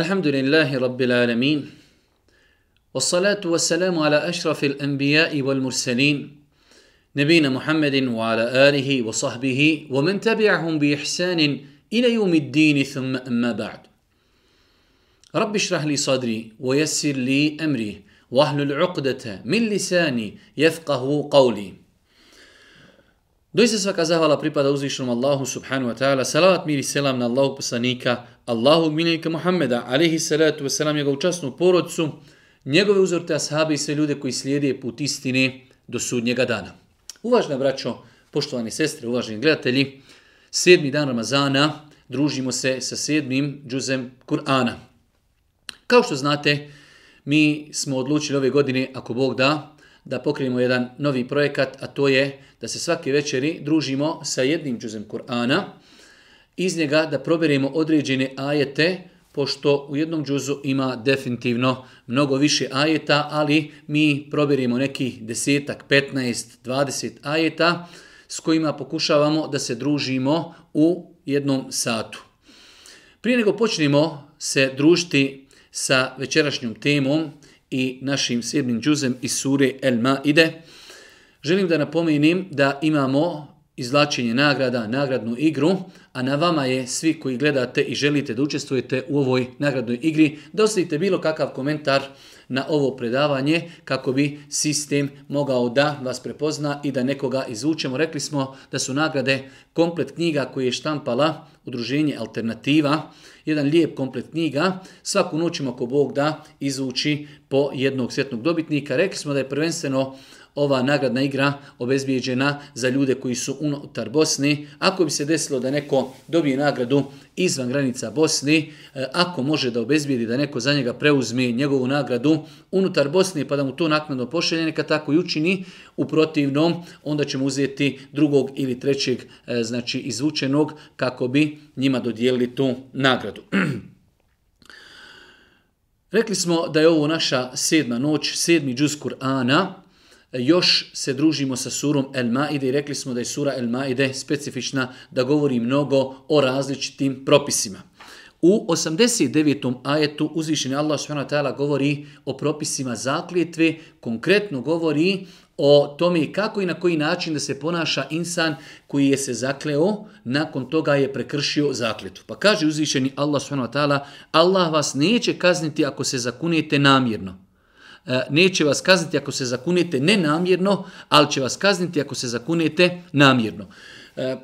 الحمد لله رب العالمين والصلاة والسلام على أشرف الأنبياء والمرسلين نبينا محمد وعلى آله وصحبه ومن تبعهم بإحسان إلى يوم الدين ثم أما بعد. رب اشرح لي صدري ويسر لي أمري واحلل عقدة من لساني يفقه قولي. Doista svaka zahvala pripada uzvišenom Allahu subhanahu wa ta'ala. Salavat mir i selam na Allahu poslanika, Allahu miljenika Muhammeda, alihi salatu wa salam, njegovu časnu porodcu, njegove uzorte ashabi i sve ljude koji slijede put istine do sudnjega dana. Uvažna braćo, poštovani sestre, uvaženi gledatelji, sedmi dan Ramazana družimo se sa sedmim džuzem Kur'ana. Kao što znate, mi smo odlučili ove godine, ako Bog da, da pokrenemo jedan novi projekat, a to je da se svake večeri družimo sa jednim džuzem Kur'ana, iz njega da proberemo određene ajete, pošto u jednom džuzu ima definitivno mnogo više ajeta, ali mi proberimo nekih desetak, 15, 20 ajeta s kojima pokušavamo da se družimo u jednom satu. Prije nego počnemo se družiti sa večerašnjom temom, i našim sedmim džuzem iz sure El Maide. Želim da napomenim da imamo izlačenje nagrada, nagradnu igru, a na vama je svi koji gledate i želite da učestvujete u ovoj nagradnoj igri, da ostavite bilo kakav komentar na ovo predavanje kako bi sistem mogao da vas prepozna i da nekoga izvučemo. Rekli smo da su nagrade komplet knjiga koje je štampala udruženje Alternativa, jedan lijep komplet knjiga, svaku noć ako Bog da izvuči po jednog svjetnog dobitnika. Rekli smo da je prvenstveno ova nagradna igra obezbijeđena za ljude koji su unutar Bosne. Ako bi se desilo da neko dobije nagradu izvan granica Bosne, e, ako može da obezbijedi da neko za njega preuzme njegovu nagradu unutar Bosne pa da mu to naknadno pošalje, neka tako i učini, u protivnom onda ćemo uzeti drugog ili trećeg e, znači izvučenog kako bi njima dodijelili tu nagradu. Rekli smo da je ovo naša sedma noć, sedmi džuz Kur'ana, još se družimo sa surom El Maide i rekli smo da je sura El Maide specifična da govori mnogo o različitim propisima. U 89. ajetu uzvišeni Allah subhanahu govori o propisima zakljetve, konkretno govori o tome kako i na koji način da se ponaša insan koji je se zakleo, nakon toga je prekršio zakljetu. Pa kaže uzvišeni Allah subhanahu Allah vas neće kazniti ako se zakunete namjerno. E, neće vas kazniti ako se zakunete nenamjerno, ali će vas kazniti ako se zakunete namjerno. E,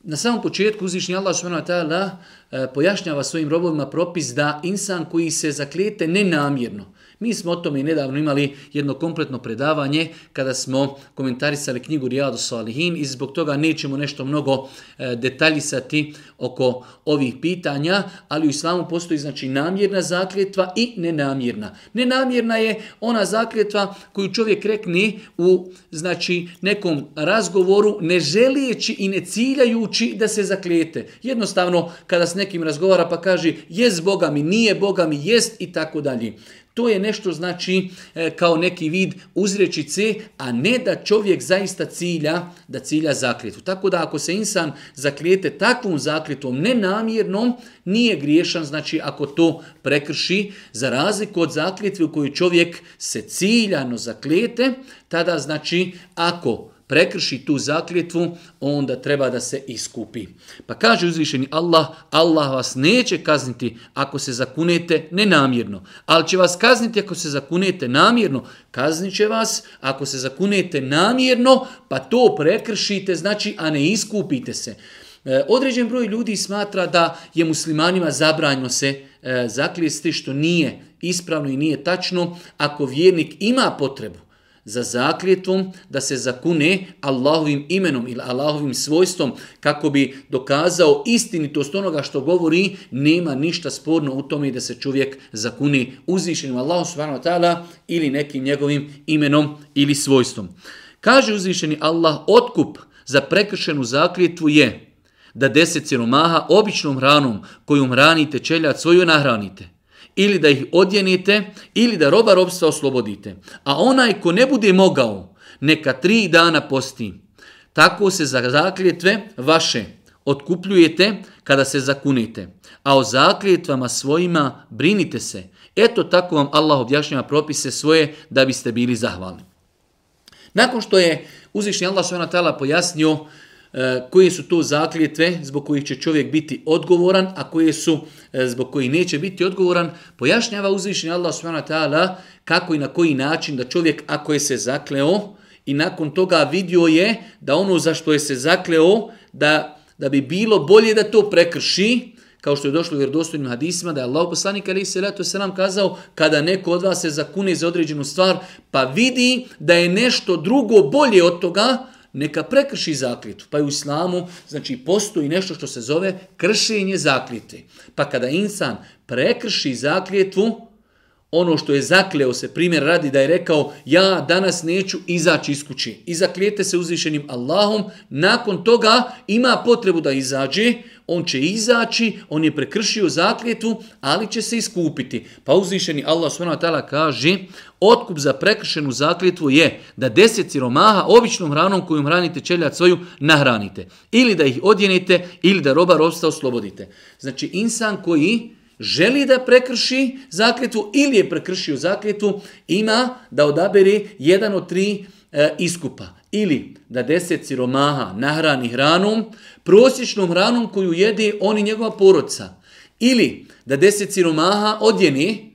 na samom početku uzvišnji Allah subhanahu wa e, pojašnjava svojim robovima propis da insan koji se zaklijete nenamjerno, mi smo o tome i nedavno imali jedno kompletno predavanje kada smo komentarisali knjigu Rijadu Salihin i zbog toga nećemo nešto mnogo e, detaljisati oko ovih pitanja, ali u islamu postoji znači namjerna zakljetva i nenamjerna. Nenamjerna je ona zakljetva koju čovjek rekne u znači nekom razgovoru ne želijeći i ne ciljajući da se zaklijete. Jednostavno kada s nekim razgovara pa kaže jest Boga mi, nije Boga mi, jest i tako dalje. To je nešto znači e, kao neki vid uzrečice, a ne da čovjek zaista cilja, da cilja zakljetu. Tako da ako se insan zaklijete takvom zakljetom nenamjernom, nije griješan, znači ako to prekrši, za razliku od zakljetve u kojoj čovjek se ciljano zaklijete, tada znači ako prekrši tu zakljetvu, onda treba da se iskupi. Pa kaže uzvišeni Allah, Allah vas neće kazniti ako se zakunete nenamjerno, ali će vas kazniti ako se zakunete namjerno. Kaznit će vas ako se zakunete namjerno, pa to prekršite, znači, a ne iskupite se. E, određen broj ljudi smatra da je muslimanima zabranjeno se e, zakljesti, što nije ispravno i nije tačno ako vjernik ima potrebu za zakljetvom da se zakune Allahovim imenom ili Allahovim svojstvom kako bi dokazao istinitost onoga što govori, nema ništa sporno u tome da se čovjek zakune uzvišenim Allahom subhanahu wa ta'ala ili nekim njegovim imenom ili svojstvom. Kaže uzvišeni Allah, otkup za prekršenu zakljetvu je da deset siromaha običnom hranom kojom hranite čeljat svoju nahranite ili da ih odjenite, ili da roba robstva oslobodite. A onaj ko ne bude mogao, neka tri dana posti. Tako se za zakljetve vaše otkupljujete kada se zakunite. a o zakljetvama svojima brinite se. Eto tako vam Allah objašnjava propise svoje da biste bili zahvalni. Nakon što je uzvišnji Allah s.w.t. pojasnio E, koje su to zakljetve zbog kojih će čovjek biti odgovoran, a koje su e, zbog kojih neće biti odgovoran, pojašnjava uzvišenje Allah subhanahu ta'ala kako i na koji način da čovjek ako je se zakleo i nakon toga vidio je da ono za što je se zakleo, da, da bi bilo bolje da to prekrši, kao što je došlo u vjerodostojnim hadisima, da je Allah poslanik ali se leto se nam kazao, kada neko od vas se zakune za određenu stvar, pa vidi da je nešto drugo bolje od toga, neka prekrši zakljetu. Pa je u islamu, znači postoji nešto što se zove kršenje zakljete. Pa kada insan prekrši zakljetvu, ono što je zakleo se, primjer radi da je rekao ja danas neću izaći iz kući. I zaklijete se uzvišenim Allahom, nakon toga ima potrebu da izađe, on će izaći, on je prekršio zakljetu, ali će se iskupiti. Pa uzvišeni Allah s.w.t. kaže, otkup za prekršenu zakljetvu je da deset siromaha običnom hranom kojom hranite čeljat svoju nahranite. Ili da ih odjenite, ili da roba robstva oslobodite. Znači insan koji želi da prekrši zakljetu ili je prekršio zakljetu, ima da odabere jedan od tri e, iskupa. Ili da deset siromaha nahrani hranom, prosječnom hranom koju jede on i njegova porodca. Ili da deset siromaha odjeni,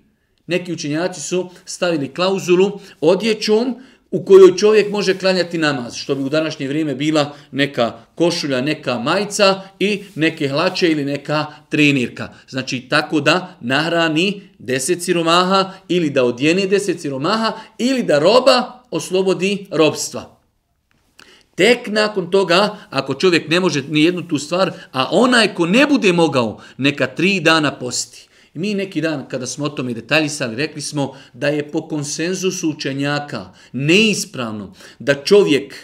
neki učenjaci su stavili klauzulu odjećom, u kojoj čovjek može klanjati namaz, što bi u današnje vrijeme bila neka košulja, neka majca i neke hlače ili neka trenirka. Znači tako da nahrani deset siromaha ili da odjeni deset siromaha ili da roba oslobodi robstva. Tek nakon toga, ako čovjek ne može ni jednu tu stvar, a onaj ko ne bude mogao, neka tri dana posti. Mi neki dan kada smo o tome detaljisali, rekli smo da je po konsenzusu učenjaka neispravno da čovjek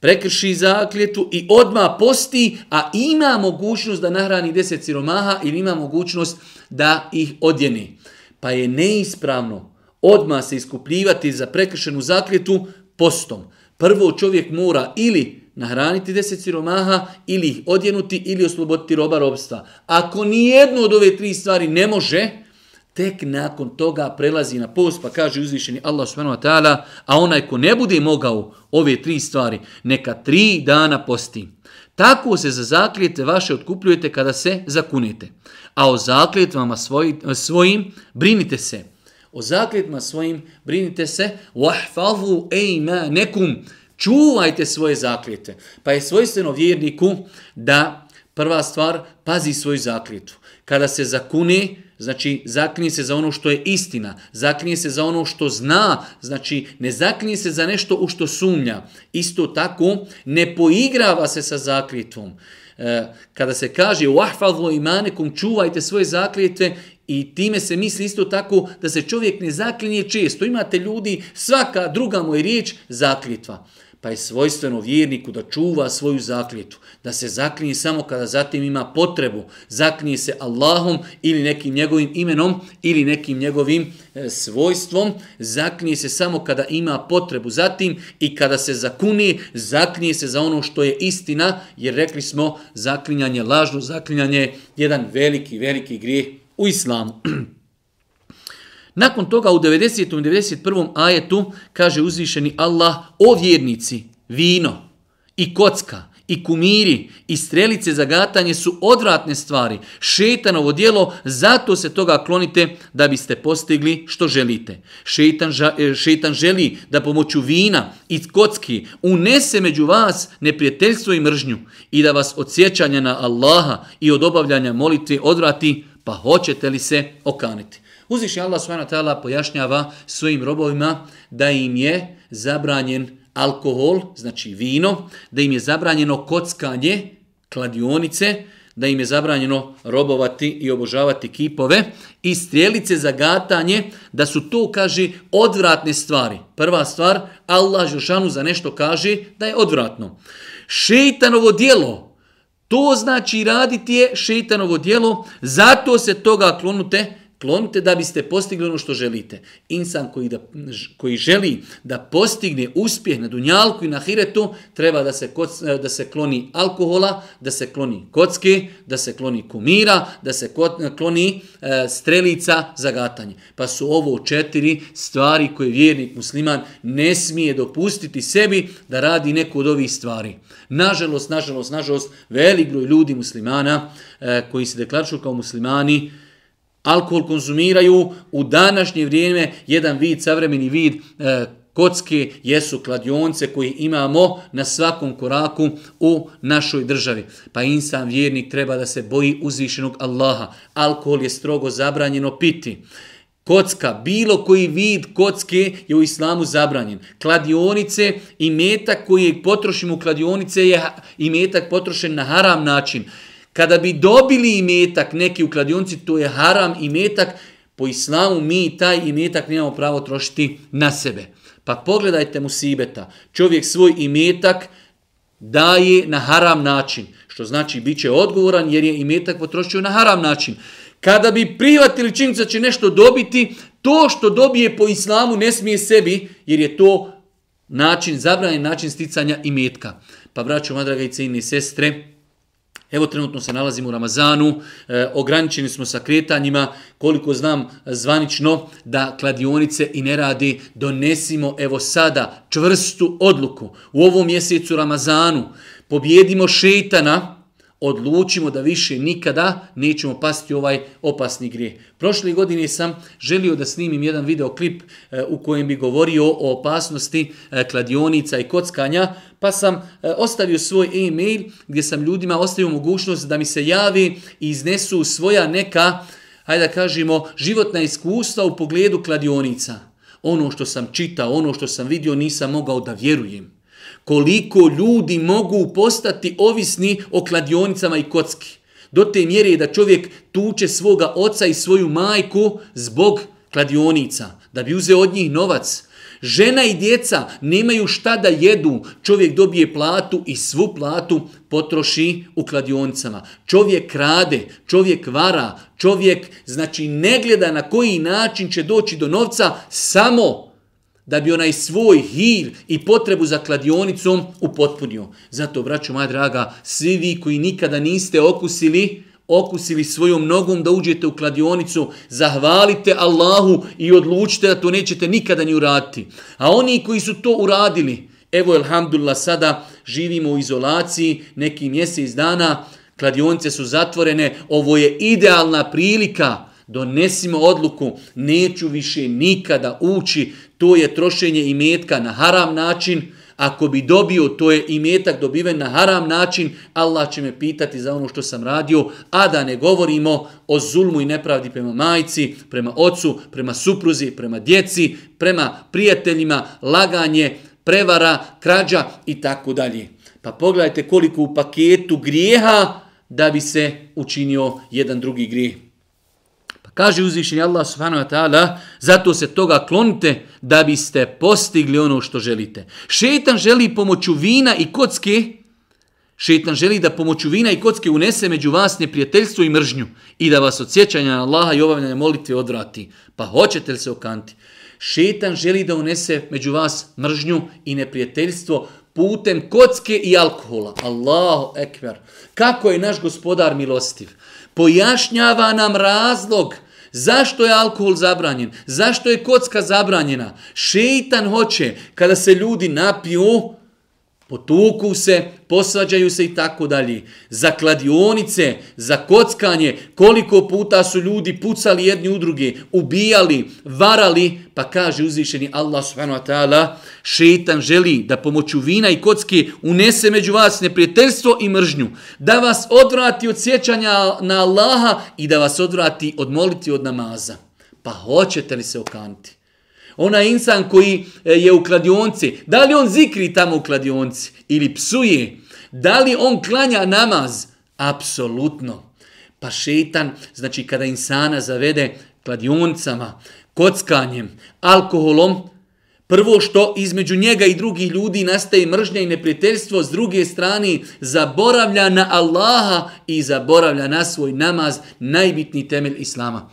prekrši zakljetu i odma posti, a ima mogućnost da nahrani deset siromaha ili ima mogućnost da ih odjeni. Pa je neispravno odma se iskupljivati za prekršenu zakljetu postom. Prvo čovjek mora ili nahraniti deset siromaha ili ih odjenuti ili osloboditi roba robstva. Ako nijedno od ove tri stvari ne može, tek nakon toga prelazi na post pa kaže uzvišeni Allah subhanahu wa ta'ala, a onaj ko ne bude mogao ove tri stvari, neka tri dana posti. Tako se za zakljete vaše otkupljujete kada se zakunete. A o zakljetvama svoj, svojim brinite se. O zakljetvama svojim brinite se. Wahfavu ejma nekum čuvajte svoje zakljete. Pa je svojstveno vjerniku da prva stvar pazi svoju zakljetu. Kada se zakune, znači zaklinje se za ono što je istina, zaklinje se za ono što zna, znači ne zaklinje se za nešto u što sumnja. Isto tako ne poigrava se sa zakljetom. E, kada se kaže wahfadhu imanekum čuvajte svoje zakljete i time se misli isto tako da se čovjek ne zaklinje često. Imate ljudi, svaka druga moj riječ zakljetva. Pa je svojstveno vjerniku da čuva svoju zakljetu, da se zaklinje samo kada zatim ima potrebu, zaklinje se Allahom ili nekim njegovim imenom ili nekim njegovim e, svojstvom, zaklinje se samo kada ima potrebu zatim i kada se zakuni, zaklinje se za ono što je istina, jer rekli smo zaklinjanje lažno, zaklinjanje jedan veliki, veliki grijeh u islamu. Nakon toga u 90. i 91. ajetu kaže uzvišeni Allah o vjernici, vino i kocka i kumiri i strelice za gatanje su odvratne stvari, šetanovo dijelo, zato se toga klonite da biste postigli što želite. Šetan, e, šetan želi da pomoću vina i kocki unese među vas neprijateljstvo i mržnju i da vas od sjećanja na Allaha i od obavljanja molitve odvrati, pa hoćete li se okaniti. Uzvišnji Allah s.w.t. pojašnjava svojim robovima da im je zabranjen alkohol, znači vino, da im je zabranjeno kockanje, kladionice, da im je zabranjeno robovati i obožavati kipove i strijelice za gatanje, da su to, kaže, odvratne stvari. Prva stvar, Allah Žešanu za nešto kaže da je odvratno. Šeitanovo dijelo, to znači raditi je šeitanovo dijelo, zato se toga klonute, Klonite da biste postigli ono što želite. Insan koji, da, koji želi da postigne uspjeh na dunjalku i na hiretu, treba da se, koc, da se kloni alkohola, da se kloni kocke, da se kloni kumira, da se kloni e, strelica za gatanje. Pa su ovo četiri stvari koje vjernik musliman ne smije dopustiti sebi da radi neku od ovih stvari. Nažalost, nažalost, nažalost, velik broj ljudi muslimana e, koji se deklarišu kao muslimani, alkohol konzumiraju u današnje vrijeme jedan vid, savremeni vid e, kocke jesu kladionce koji imamo na svakom koraku u našoj državi. Pa insan vjernik treba da se boji uzvišenog Allaha. Alkohol je strogo zabranjeno piti. Kocka, bilo koji vid kocke je u islamu zabranjen. Kladionice i metak koji potrošimo u kladionice je i metak potrošen na haram način. Kada bi dobili imetak neki u kladionci, to je haram imetak, po islamu mi taj imetak nemamo pravo trošiti na sebe. Pa pogledajte mu sibeta. Čovjek svoj imetak daje na haram način. Što znači bit će odgovoran jer je imetak potrošio na haram način. Kada bi prihvatili činjenica će nešto dobiti, to što dobije po islamu ne smije sebi jer je to način, zabranjen način sticanja imetka. Pa braćo, madraga i cijeni sestre, Evo trenutno se nalazimo u Ramazanu, e, ograničeni smo sa kretanjima, koliko znam zvanično da kladionice i ne radi, donesimo evo sada čvrstu odluku. U ovom mjesecu Ramazanu pobjedimo šeitana, odlučimo da više nikada nećemo pasti ovaj opasni grijeh. Prošle godine sam želio da snimim jedan videoklip e, u kojem bi govorio o opasnosti e, kladionica i kockanja, pa sam e, ostavio svoj e-mail gdje sam ljudima ostavio mogućnost da mi se javi i iznesu svoja neka, hajde da kažemo, životna iskustva u pogledu kladionica. Ono što sam čitao, ono što sam vidio, nisam mogao da vjerujem koliko ljudi mogu postati ovisni o kladionicama i kocki. Do te mjere je da čovjek tuče svoga oca i svoju majku zbog kladionica, da bi uzeo od njih novac. Žena i djeca nemaju šta da jedu, čovjek dobije platu i svu platu potroši u kladionicama. Čovjek krade, čovjek vara, čovjek znači ne gleda na koji način će doći do novca samo da bi onaj svoj hir i potrebu za kladionicom upotpunio. Zato, braćo moja draga, svi vi koji nikada niste okusili, okusili svojom nogom da uđete u kladionicu, zahvalite Allahu i odlučite da to nećete nikada ni uraditi. A oni koji su to uradili, evo, elhamdulillah sada živimo u izolaciji neki mjesec dana, kladionice su zatvorene, ovo je idealna prilika donesimo odluku, neću više nikada ući, to je trošenje imetka na haram način, ako bi dobio, to je imetak dobiven na haram način, Allah će me pitati za ono što sam radio, a da ne govorimo o zulmu i nepravdi prema majci, prema ocu, prema supruzi, prema djeci, prema prijateljima, laganje, prevara, krađa i tako dalje. Pa pogledajte koliko u paketu grijeha da bi se učinio jedan drugi grijeh. Kaže uzvišenje Allah subhanahu wa ta'ala, zato se toga klonite da biste postigli ono što želite. Šetan želi pomoću vina i kocke, šetan želi da pomoću vina i kocke unese među vas neprijateljstvo i mržnju i da vas od sjećanja na Allaha i obavljanja molitve odvrati. Pa hoćete li se okanti? Šetan želi da unese među vas mržnju i neprijateljstvo putem kocke i alkohola. Allahu ekber. Kako je naš gospodar milostiv? Pojašnjava nam razlog Zašto je alkohol zabranjen? Zašto je kocka zabranjena? Šeitan hoće kada se ljudi napiju, potuku se, posvađaju se i tako dalje. Za kladionice, za kockanje, koliko puta su ljudi pucali jedni u druge, ubijali, varali, pa kaže uzvišeni Allah subhanahu wa ta'ala, šeitan želi da pomoću vina i kocke unese među vas neprijateljstvo i mržnju, da vas odvrati od sjećanja na Allaha i da vas odvrati od moliti od namaza. Pa hoćete li se okanti? Ona insan koji e, je u kladionci, da li on zikri tamo u kladionci ili psuje, da li on klanja namaz? Apsolutno. Pa šeitan, znači kada insana zavede kladioncama, kockanjem, alkoholom, prvo što između njega i drugih ljudi nastaje mržnja i neprijateljstvo, s druge strane zaboravlja na Allaha i zaboravlja na svoj namaz, najbitniji temelj Islama.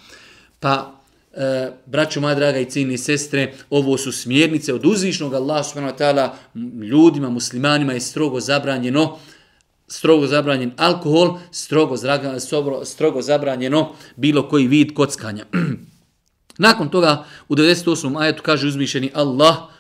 Pa, e, braćo moja draga i cijeni sestre, ovo su smjernice od uzvišnog Allaha subhanahu wa ta'ala, ljudima, muslimanima je strogo zabranjeno, strogo zabranjen alkohol, strogo, zraga, strogo zabranjeno bilo koji vid kockanja. Nakon toga u 98. ajetu kaže uzmišeni Allah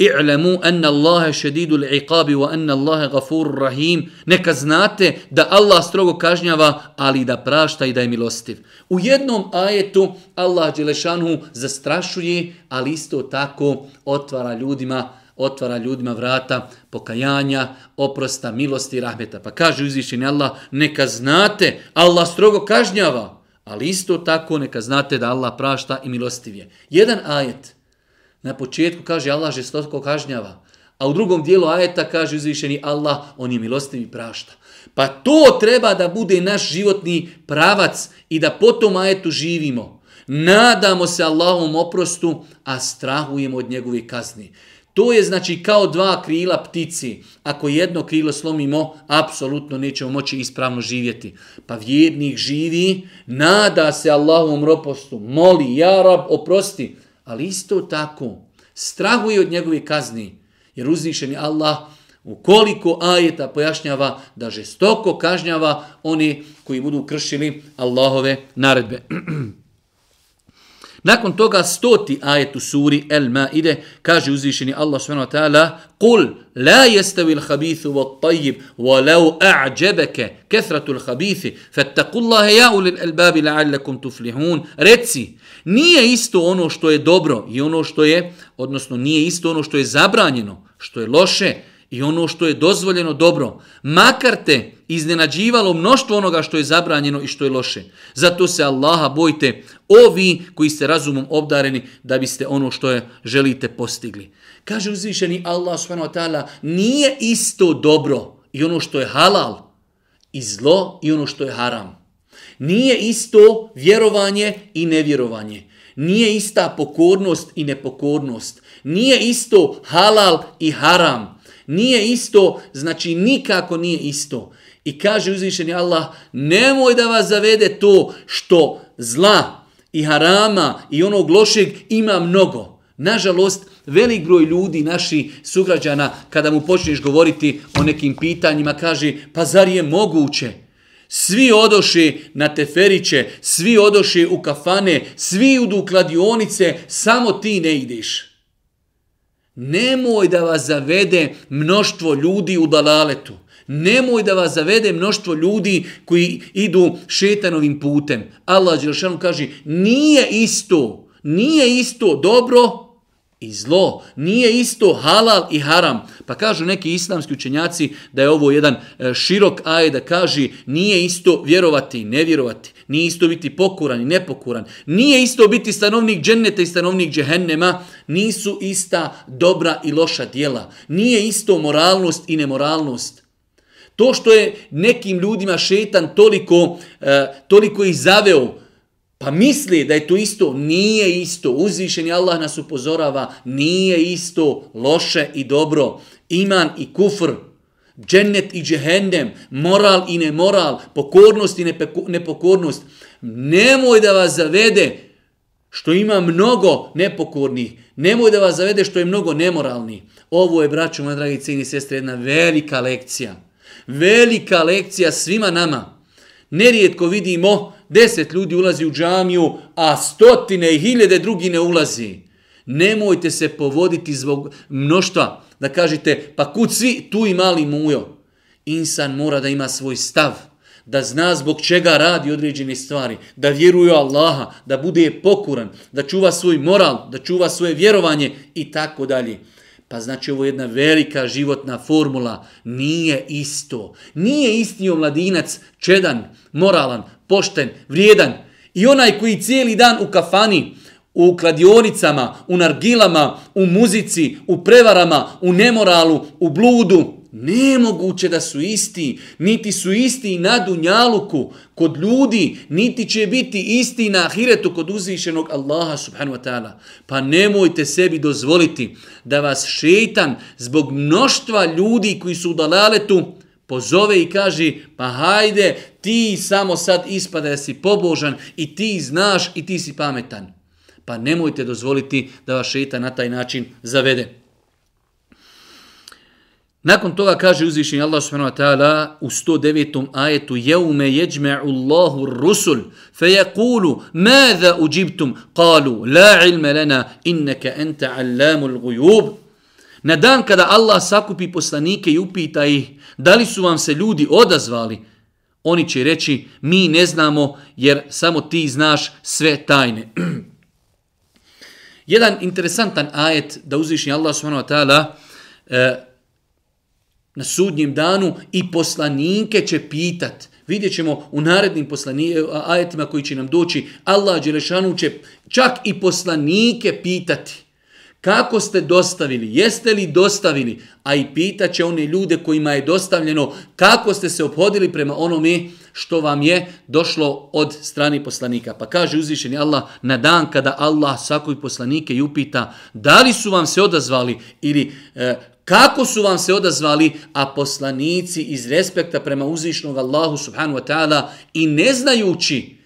I'lamu anna Allaha shadidul iqabi wa anna Allaha ghafurur rahim. Neka znate da Allah strogo kažnjava, ali da prašta i da je milostiv. U jednom ajetu Allah dželešanu zastrašuje, ali isto tako otvara ljudima otvara ljudima vrata pokajanja, oprosta, milosti i rahmeta. Pa kaže uzvišeni Allah, neka znate, Allah strogo kažnjava, ali isto tako neka znate da Allah prašta i milostiv je. Jedan ajet na početku kaže Allah žestoko kažnjava, a u drugom dijelu ajeta kaže uzvišeni Allah, on je milostiv i prašta. Pa to treba da bude naš životni pravac i da po tom ajetu živimo. Nadamo se Allahom oprostu, a strahujemo od njegove kazni. To je znači kao dva krila ptici. Ako jedno krilo slomimo, apsolutno nećemo moći ispravno živjeti. Pa vjernik živi, nada se Allahom ropostu, moli, ja rab, oprosti. Ali isto tako, strahuje od njegove kazni. Jer uzvišeni Allah ukoliko ajeta pojašnjava da žestoko kažnjava oni koji budu kršili Allahove naredbe. Nakon toga stoti ajet u suri El Maide kaže uzvišeni Allah subhanahu wa ta'ala Kul la yastawi al-khabithu wat-tayyib wa law a'jabaka kathratu al-khabithi fattaqullaha ya ulil albab la'allakum tuflihun. Reci nije isto ono što je dobro i ono što je odnosno nije isto ono što je zabranjeno što je loše i ono što je dozvoljeno dobro, makar te iznenađivalo mnoštvo onoga što je zabranjeno i što je loše. Zato se Allaha bojte, ovi koji ste razumom obdareni, da biste ono što je želite postigli. Kaže uzvišeni Allah s.w.t. nije isto dobro i ono što je halal i zlo i ono što je haram. Nije isto vjerovanje i nevjerovanje. Nije ista pokornost i nepokornost. Nije isto halal i haram. Nije isto, znači nikako nije isto. I kaže uzvišeni Allah, nemoj da vas zavede to što zla i harama i onog lošeg ima mnogo. Nažalost, velik broj ljudi, naši sugrađana, kada mu počneš govoriti o nekim pitanjima, kaže, pa zar je moguće? Svi odoše na teferiće, svi odoše u kafane, svi idu u kladionice, samo ti ne ideš. Nemoj da vas zavede mnoštvo ljudi u dalaletu. Nemoj da vas zavede mnoštvo ljudi koji idu šetanovim putem. Allah Đelšanu kaže, nije isto, nije isto dobro i zlo. Nije isto halal i haram. Pa kažu neki islamski učenjaci da je ovo jedan e, širok aje da kaže nije isto vjerovati i nevjerovati. Nije isto biti pokuran i nepokuran. Nije isto biti stanovnik dženneta i stanovnik džehennema. Nisu ista dobra i loša dijela. Nije isto moralnost i nemoralnost. To što je nekim ljudima šetan toliko, e, toliko ih zaveo, Pa misli da je to isto, nije isto. Uzvišen je Allah nas upozorava, nije isto loše i dobro. Iman i kufr, džennet i džehendem, moral i nemoral, pokornost i nepokornost. Nemoj da vas zavede što ima mnogo nepokornih. Nemoj da vas zavede što je mnogo nemoralni. Ovo je, braćo, moja dragi cijeni sestre, jedna velika lekcija. Velika lekcija svima nama. Nerijetko vidimo deset ljudi ulazi u džamiju, a stotine i hiljede drugi ne ulazi. Nemojte se povoditi zbog mnoštva da kažete pa kud svi tu i mali mujo. Insan mora da ima svoj stav, da zna zbog čega radi određene stvari, da vjeruje Allaha, da bude pokuran, da čuva svoj moral, da čuva svoje vjerovanje i tako dalje. Pa znači ovo je jedna velika životna formula. Nije isto. Nije isti omladinac čedan, moralan, pošten, vrijedan. I onaj koji cijeli dan u kafani, u kladionicama, u nargilama, u muzici, u prevarama, u nemoralu, u bludu, Nemoguće da su isti, niti su isti na dunjaluku kod ljudi, niti će biti isti na ahiretu kod uzvišenog Allaha subhanu wa ta'ala. Pa nemojte sebi dozvoliti da vas šeitan zbog mnoštva ljudi koji su u dalaletu pozove i kaže, pa hajde, ti samo sad ispada da si pobožan i ti znaš i ti si pametan. Pa nemojte dozvoliti da vas šeitan na taj način zavede. Nakon toga kaže uzvišenje Allah subhanahu wa ta'ala u 109. ajetu Jevme jeđme'u Allahu rusul fe jakulu Mada uđibtum kalu La ilme lena inneke ente allamul gujub Na dan kada Allah sakupi poslanike i upita ih da li su vam se ljudi odazvali, oni će reći mi ne znamo jer samo ti znaš sve tajne. Jedan interesantan ajet da uzvišnji Allah subhanahu wa ta'ala eh, na sudnjem danu i poslanike će pitat. Vidjet ćemo u narednim poslani, e, ajetima koji će nam doći, Allah Đelešanu će čak i poslanike pitati. Kako ste dostavili? Jeste li dostavili? A i pitat će one ljude kojima je dostavljeno kako ste se obhodili prema onome što vam je došlo od strani poslanika. Pa kaže uzvišeni Allah na dan kada Allah svakoj poslanike i upita da li su vam se odazvali ili e, kako su vam se odazvali, a poslanici iz respekta prema uzvišnog Allahu subhanu wa ta'ala i ne znajući,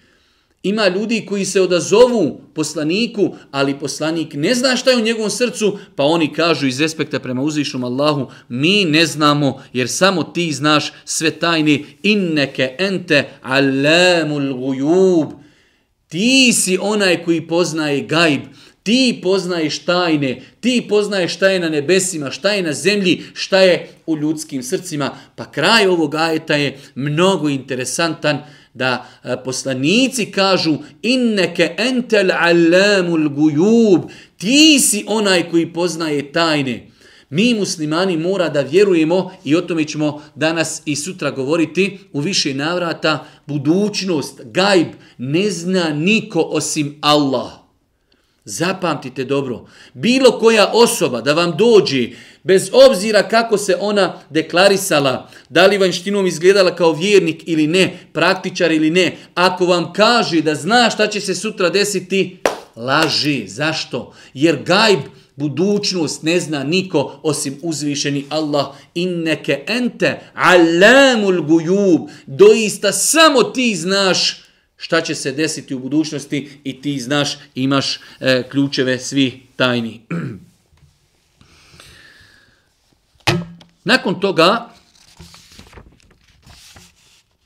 ima ljudi koji se odazovu poslaniku, ali poslanik ne zna šta je u njegovom srcu, pa oni kažu iz respekta prema uzvišnom Allahu, mi ne znamo, jer samo ti znaš sve tajne, inneke ente alamul gujub, ti si onaj koji poznaje gajb, Ti poznaješ tajne, ti poznaješ šta je na nebesima, šta je na zemlji, šta je u ljudskim srcima. Pa kraj ovog ajeta je mnogo interesantan da e, poslanici kažu inneke entel alamul gujub, ti si onaj koji poznaje tajne. Mi muslimani mora da vjerujemo i o tome ćemo danas i sutra govoriti u više navrata. Budućnost, gajb, ne zna niko osim Allah. Zapamtite dobro, bilo koja osoba da vam dođe, bez obzira kako se ona deklarisala, da li vanštinom izgledala kao vjernik ili ne, praktičar ili ne, ako vam kaže da zna šta će se sutra desiti, laži. Zašto? Jer gajb, budućnost ne zna niko osim uzvišeni Allah. Inneke ente alamul gujub. Doista samo ti znaš šta će se desiti u budućnosti i ti znaš, imaš e, ključeve svi tajni. Nakon toga,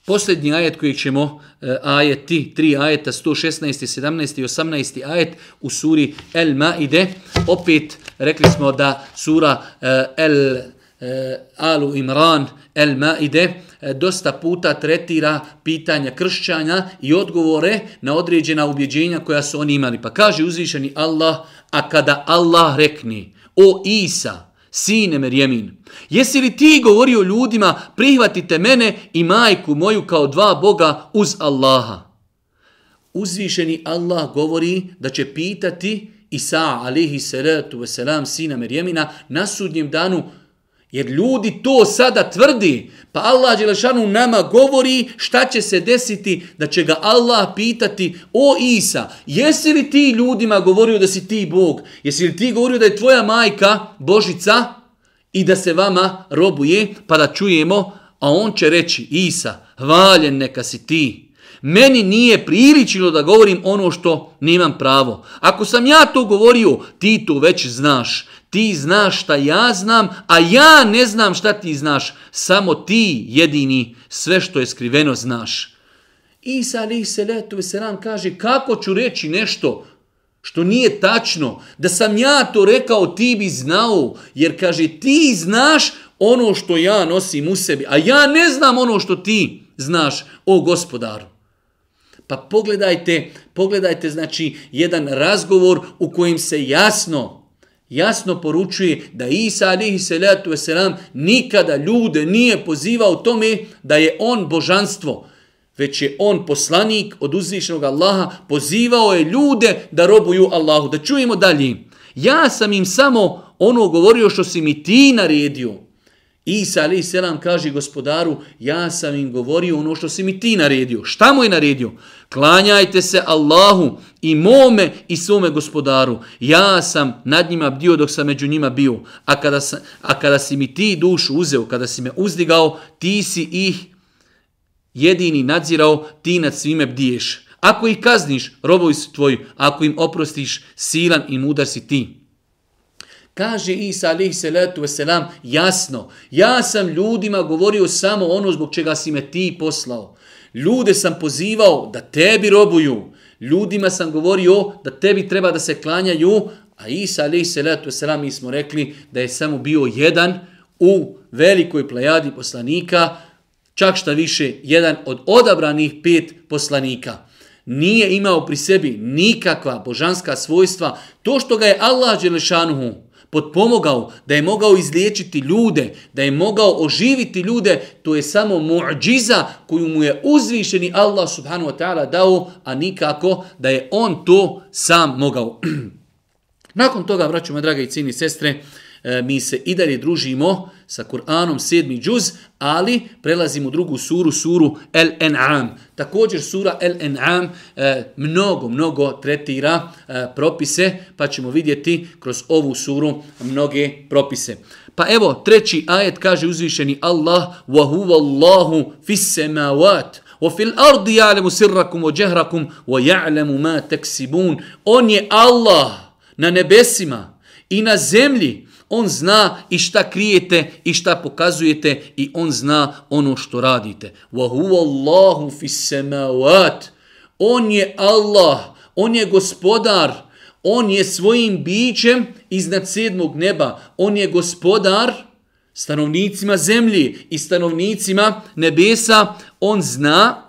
posljednji ajet koji ćemo, e, ajeti, tri ajeta, 116, 17 i 18 ajet u suri El Maide, opet rekli smo da sura e, El e, Alu Imran, El Maide, E, dosta puta tretira pitanja kršćanja i odgovore na određena ubjeđenja koja su oni imali. Pa kaže uzvišeni Allah, a kada Allah rekni, o Isa, sine Merjemin, jesi li ti govorio ljudima, prihvatite mene i majku moju kao dva Boga uz Allaha? Uzvišeni Allah govori da će pitati Isa alihi salatu wasalam sina Merjemina na sudnjem danu Jer ljudi to sada tvrdi, pa Allah Đelešanu nama govori šta će se desiti, da će ga Allah pitati, o Isa, jesi li ti ljudima govorio da si ti Bog? Jesi li ti govorio da je tvoja majka Božica i da se vama robuje, pa da čujemo, a on će reći, Isa, hvaljen neka si ti. Meni nije priličilo da govorim ono što nemam pravo. Ako sam ja to govorio, ti to već znaš. Ti znaš šta ja znam, a ja ne znam šta ti znaš. Samo ti jedini sve što je skriveno znaš. Isa alaihi salatu wasalam kaže kako ću reći nešto što nije tačno. Da sam ja to rekao ti bi znao. Jer kaže ti znaš ono što ja nosim u sebi. A ja ne znam ono što ti znaš o gospodaru. Pa pogledajte, pogledajte znači jedan razgovor u kojem se jasno jasno poručuje da Isa alihi salatu wasalam nikada ljude nije pozivao tome da je on božanstvo, već je on poslanik od uzvišenog Allaha, pozivao je ljude da robuju Allahu. Da čujemo dalje. Ja sam im samo ono govorio što si mi ti naredio. Isa alaih selam kaže gospodaru, ja sam im govorio ono što si mi ti naredio. Šta mu je naredio? Klanjajte se Allahu i mome i svome gospodaru. Ja sam nad njima bdio dok sam među njima bio. A kada, sam, a kada si mi ti dušu uzeo, kada si me uzdigao, ti si ih jedini nadzirao, ti nad svime bdiješ. Ako ih kazniš, robovi su tvoji. Ako im oprostiš, silan i mudar si ti. Kaže Isa alaihi salatu wasalam, jasno, ja sam ljudima govorio samo ono zbog čega si me ti poslao. Ljude sam pozivao da tebi robuju. Ljudima sam govorio da tebi treba da se klanjaju, a Isa alaihi salatu wasalam, mi smo rekli da je samo bio jedan u velikoj plejadi poslanika, čak šta više, jedan od odabranih pet poslanika. Nije imao pri sebi nikakva božanska svojstva. To što ga je Allah Đelešanuhu potpomogao, da je mogao izliječiti ljude, da je mogao oživiti ljude, to je samo muđiza koju mu je uzvišeni Allah subhanahu wa ta'ala dao, a nikako da je on to sam mogao. Nakon toga, vraćamo, me drage i cini sestre, E, mi se i dalje družimo sa Kur'anom sedmi džuz, ali prelazimo u drugu suru, suru El En'am. Također sura El En'am e, mnogo, mnogo tretira e, propise, pa ćemo vidjeti kroz ovu suru mnoge propise. Pa evo, treći ajet kaže uzvišeni Allah, وَهُوَ اللَّهُ فِي السَّمَاوَاتِ وَفِي الْأَرْضِ يَعْلَمُ سِرَّكُمْ وَجَهْرَكُمْ وَيَعْلَمُ مَا تَكْسِبُونَ On je Allah na nebesima i na zemlji, On zna i šta krijete i šta pokazujete i on zna ono što radite. Wa huwa Allahu fis samawat. On je Allah, on je gospodar, on je svojim bićem iznad sedmog neba. On je gospodar stanovnicima zemlje i stanovnicima nebesa. On zna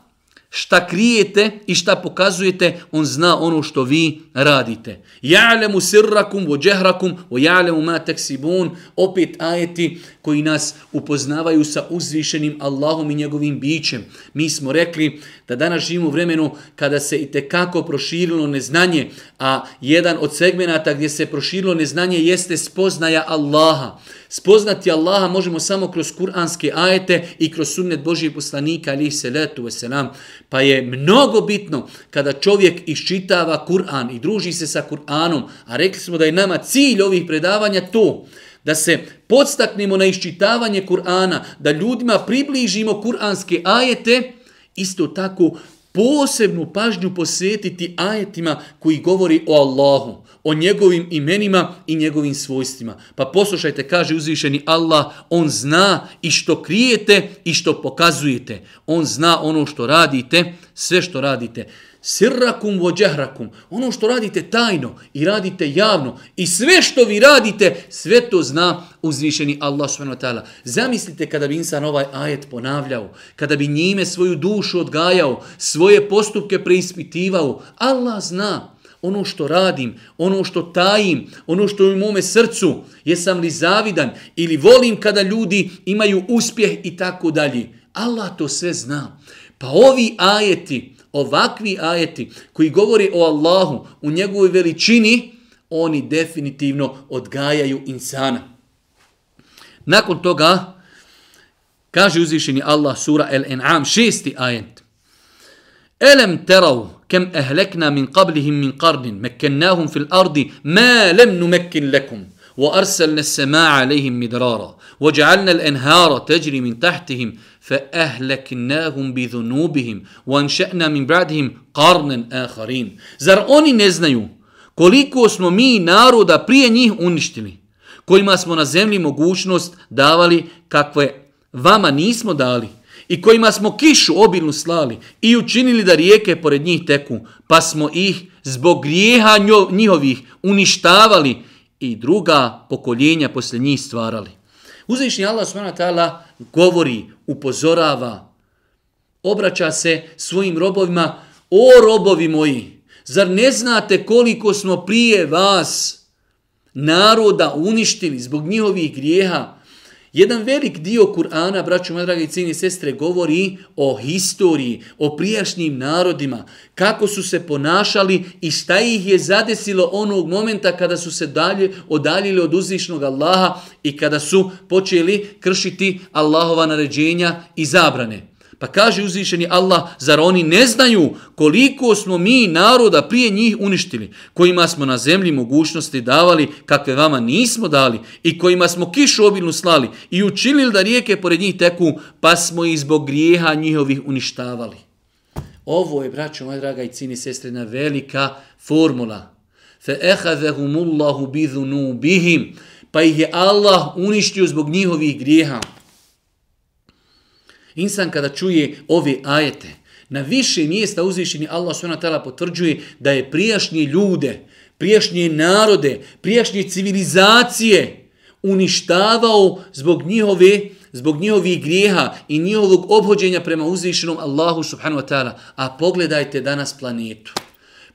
šta krijete i šta pokazujete, on zna ono što vi radite. Ja'lemu sirrakum wa jahrakum wa ja'lemu ma taksibun. Opet ajeti koji nas upoznavaju sa uzvišenim Allahom i njegovim bićem. Mi smo rekli da danas živimo u vremenu kada se i tekako proširilo neznanje, a jedan od segmenata gdje se proširilo neznanje jeste spoznaja Allaha. Spoznati Allaha možemo samo kroz kuranske ajete i kroz sunnet Božijeg poslanika, ali se letu veselam. Pa je mnogo bitno kada čovjek iščitava Kur'an i druži se sa Kur'anom, a rekli smo da je nama cilj ovih predavanja to, da se podstaknemo na iščitavanje Kur'ana, da ljudima približimo kuranske ajete, isto tako posebnu pažnju posvetiti ajetima koji govori o Allahu, o njegovim imenima i njegovim svojstvima. Pa poslušajte, kaže uzvišeni Allah, on zna i što krijete i što pokazujete. On zna ono što radite, sve što radite sirrakum vo džehrakum, ono što radite tajno i radite javno i sve što vi radite, sve to zna uzvišeni Allah s.w.t. Zamislite kada bi insan ovaj ajet ponavljao, kada bi njime svoju dušu odgajao, svoje postupke preispitivao, Allah zna ono što radim, ono što tajim, ono što je u mome srcu, jesam li zavidan ili volim kada ljudi imaju uspjeh i tako dalje. Allah to sve zna. Pa ovi ajeti, ovakvi ajeti koji govori o Allahu u njegovoj veličini, oni definitivno odgajaju insana. Nakon toga, kaže uzvišeni Allah sura El-En'am, šesti ajet. Elem terav kem ehlekna min qablihim min qarnin, mekkennahum fil ardi, ma lem numekkin lekum. وأرسلنا السماء عليهم مدرارا وجعلنا الأنهار تجري من تحتهم فأهلكناهم بذنوبهم وانشأنا من بعدهم قرنا آخرين Zar oni ne znaju koliko smo mi naroda prije njih uništili, kojima smo na zemlji mogućnost davali kakve vama nismo dali i kojima smo kišu obilnu slali i učinili da rijeke pored njih teku, pa smo ih zbog grijeha njihovih uništavali i druga pokoljenja posle njih stvarali. Uzvišnji Allah s.w.t. govori, upozorava, obraća se svojim robovima, o robovi moji, zar ne znate koliko smo prije vas naroda uništili zbog njihovih grijeha Jedan velik dio Kur'ana, braću moje dragi cijeni sestre, govori o historiji, o prijašnjim narodima, kako su se ponašali i šta ih je zadesilo onog momenta kada su se dalje odaljili od uzvišnog Allaha i kada su počeli kršiti Allahova naređenja i zabrane. Pa kaže uzvišeni Allah, zar oni ne znaju koliko smo mi naroda prije njih uništili, kojima smo na zemlji mogućnosti davali kakve vama nismo dali i kojima smo kišu obilnu slali i učinili da rijeke pored njih teku, pa smo ih zbog grijeha njihovih uništavali. Ovo je, braćo moja draga i cini sestrina, velika formula. Fe ehadehumullahu bidhunu bihim, pa ih je Allah uništio zbog njihovih grijeha. Insan kada čuje ove ajete, na više mjesta uzvišeni Allah s.w.t. potvrđuje da je prijašnje ljude, prijašnje narode, prijašnje civilizacije uništavao zbog njihove zbog njihovih grijeha i njihovog obhođenja prema uzvišenom Allahu subhanahu wa ta'ala. A pogledajte danas planetu.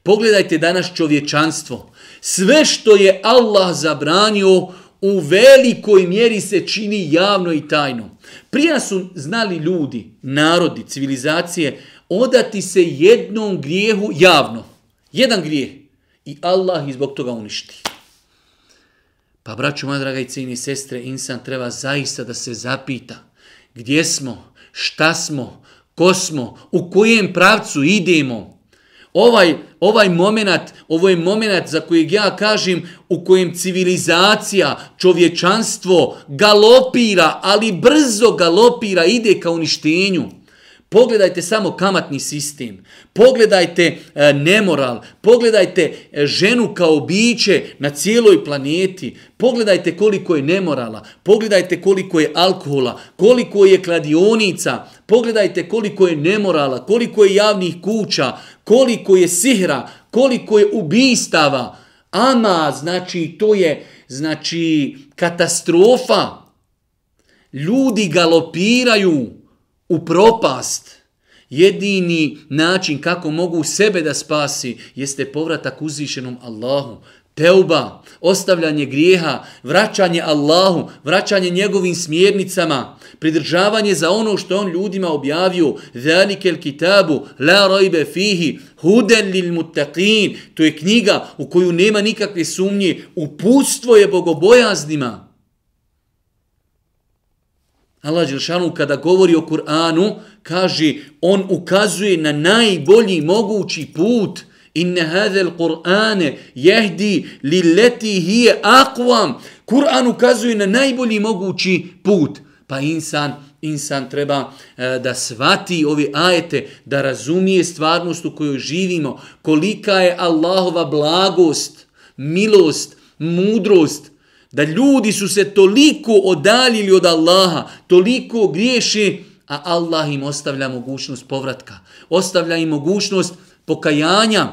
Pogledajte danas čovječanstvo. Sve što je Allah zabranio u velikoj mjeri se čini javno i tajno. Prija su znali ljudi, narodi, civilizacije, odati se jednom grijehu javno. Jedan grijeh. I Allah izbog toga uništi. Pa, braću, moja draga i cijeni sestre, insan treba zaista da se zapita gdje smo, šta smo, ko smo, u kojem pravcu idemo, ovaj, ovaj moment, ovo je moment za kojeg ja kažem u kojem civilizacija, čovječanstvo galopira, ali brzo galopira, ide ka uništenju. Pogledajte samo kamatni sistem, pogledajte e, nemoral, pogledajte e, ženu kao biće na cijeloj planeti, pogledajte koliko je nemorala, pogledajte koliko je alkohola, koliko je kladionica, pogledajte koliko je nemorala, koliko je javnih kuća, koliko je sihra, koliko je ubistava. Ama, znači, to je znači katastrofa. Ljudi galopiraju u propast. Jedini način kako mogu sebe da spasi jeste povratak uzvišenom Allahu. Teuba, ostavljanje grijeha, vraćanje Allahu, vraćanje njegovim smjernicama, pridržavanje za ono što on ljudima objavio, zalikel kitabu, la rojbe fihi, huden lil to je knjiga u koju nema nikakve sumnje, upustvo je bogobojaznima. Allah Đelšanu kada govori o Kur'anu, kaže, on ukazuje na najbolji mogući put, inne hadel Kur'ane jehdi li leti hije akvam. Kur'an ukazuje na najbolji mogući put. Pa insan, insan treba e, da svati ove ajete, da razumije stvarnost u kojoj živimo, kolika je Allahova blagost, milost, mudrost, da ljudi su se toliko odaljili od Allaha, toliko griješi, a Allah im ostavlja mogućnost povratka, ostavlja im mogućnost pokajanja.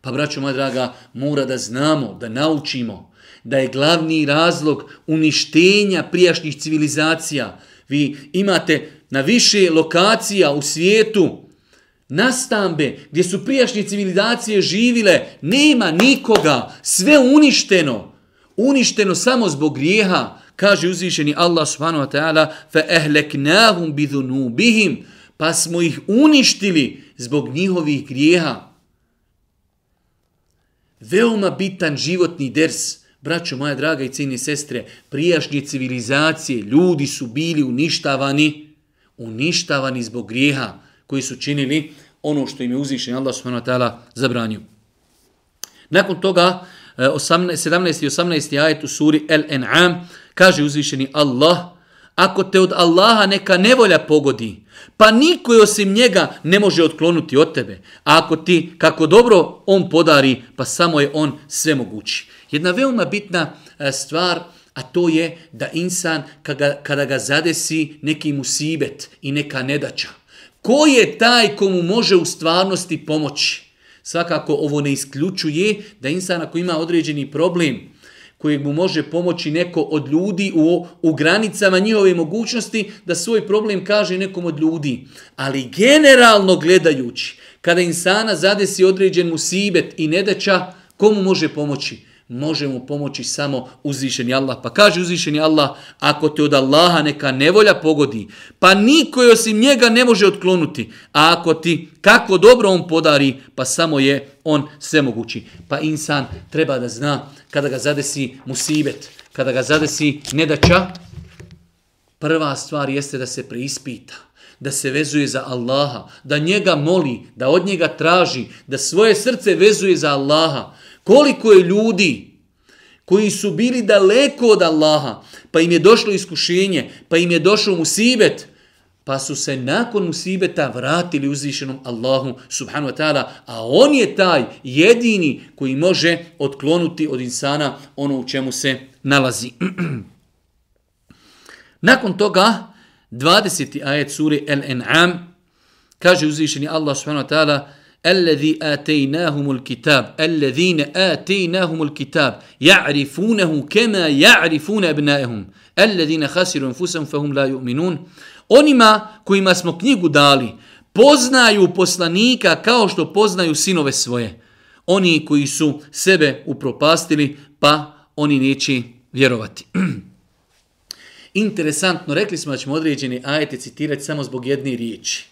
Pa, braćo moja draga, mora da znamo, da naučimo da je glavni razlog uništenja prijašnjih civilizacija. Vi imate na više lokacija u svijetu nastambe gdje su prijašnje civilizacije živile, nema nikoga, sve uništeno uništeno samo zbog grijeha, kaže uzvišeni Allah subhanahu wa ta'ala, fa ehleknahum bidhunubihim, pa smo ih uništili zbog njihovih grijeha. Veoma bitan životni ders, braćo moja draga i cijene sestre, prijašnje civilizacije, ljudi su bili uništavani, uništavani zbog grijeha koji su činili ono što im je uzvišen Allah subhanahu wa ta'ala zabranio. Nakon toga, Eh, 17. i 18. ajet u suri El En'am, kaže uzvišeni Allah, ako te od Allaha neka nevolja pogodi, pa niko je osim njega ne može otklonuti od tebe. A ako ti, kako dobro on podari, pa samo je on sve mogući. Jedna veoma bitna eh, stvar, a to je da insan, kada, kada ga zadesi neki musibet i neka nedača, ko je taj komu može u stvarnosti pomoći? Svakako ovo ne isključuje da insan ako ima određeni problem kojeg mu može pomoći neko od ljudi u, u granicama njihove mogućnosti da svoj problem kaže nekom od ljudi. Ali generalno gledajući, kada insana zadesi određen musibet i nedaća, komu može pomoći? Može mu pomoći samo uzvišeni Allah. Pa kaže uzvišeni Allah, ako te od Allaha neka nevolja pogodi, pa niko je osim njega ne može otklonuti. A ako ti kako dobro on podari, pa samo je on svemogući. Pa insan treba da zna kada ga zadesi musibet, kada ga zadesi nedača, prva stvar jeste da se preispita da se vezuje za Allaha, da njega moli, da od njega traži, da svoje srce vezuje za Allaha. Koliko je ljudi koji su bili daleko od Allaha, pa im je došlo iskušenje, pa im je došlo musibet, pa su se nakon musibeta vratili uzvišenom Allahu subhanu wa ta'ala, a on je taj jedini koji može otklonuti od insana ono u čemu se nalazi. nakon toga, 20. ajet suri El-En'am, kaže uzvišeni Allah subhanahu wa ta'ala, الذي آتيناهم الكتاب الذين آتيناهم الكتاب يعرفونه كما يعرفون أبنائهم الذين خسروا أنفسهم فهم لا يؤمنون Onima kojima smo knjigu dali, poznaju poslanika kao što poznaju sinove svoje. Oni koji su sebe upropastili, pa oni neće vjerovati. Interesantno, rekli smo da ćemo određeni ajete citirati samo zbog jedne riječi.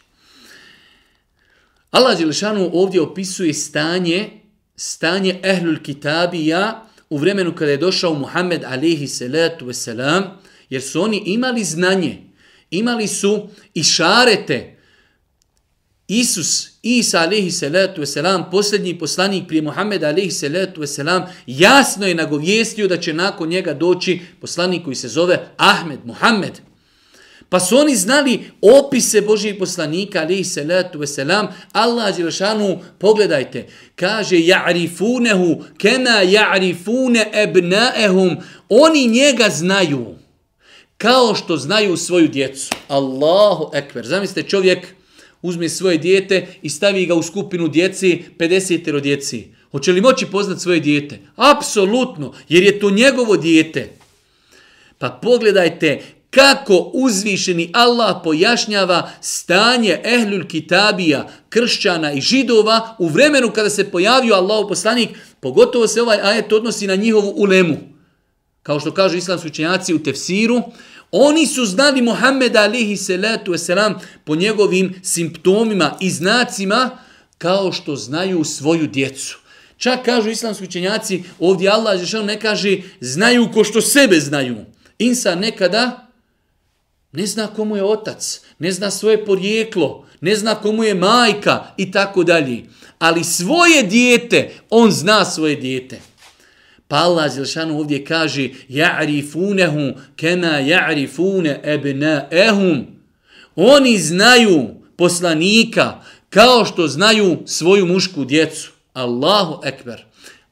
Allah Đelešanu ovdje opisuje stanje, stanje ehlul kitabija u vremenu kada je došao Muhammed alihi salatu wasalam, jer su oni imali znanje, imali su i šarete, Isus, Isa alaihi salatu wasalam, posljednji poslanik prije Muhammeda alaihi salatu wasalam, jasno je nagovijestio da će nakon njega doći poslanik koji se zove Ahmed, Muhammed. Pa su oni znali opise Božijeg poslanika, alaihi salatu wasalam, Allah Đelšanu, pogledajte, kaže, ja'rifunehu, kema ja'rifune ebnaehum, oni njega znaju, kao što znaju svoju djecu. Allahu ekber, zamislite čovjek, uzme svoje dijete i stavi ga u skupinu djeci, 50 djeci. Hoće li moći poznat svoje dijete? Apsolutno, jer je to njegovo dijete. Pa pogledajte kako uzvišeni Allah pojašnjava stanje ehlul kitabija, kršćana i židova u vremenu kada se pojavio Allah poslanik, pogotovo se ovaj ajet odnosi na njihovu ulemu. Kao što kažu islamski učenjaci u tefsiru, Oni su znali Muhammeda alihi salatu wasalam po njegovim simptomima i znacima kao što znaju svoju djecu. Čak kažu islamski učenjaci, ovdje Allah Žešan ne kaže znaju ko što sebe znaju. Insan nekada ne zna komu je otac, ne zna svoje porijeklo, ne zna komu je majka i tako dalje. Ali svoje dijete, on zna svoje dijete. Pa Allah Zilšanu ovdje kaže Ja'rifunehu kema ja'rifune ebnaehum. Oni znaju poslanika kao što znaju svoju mušku djecu. Allahu ekber.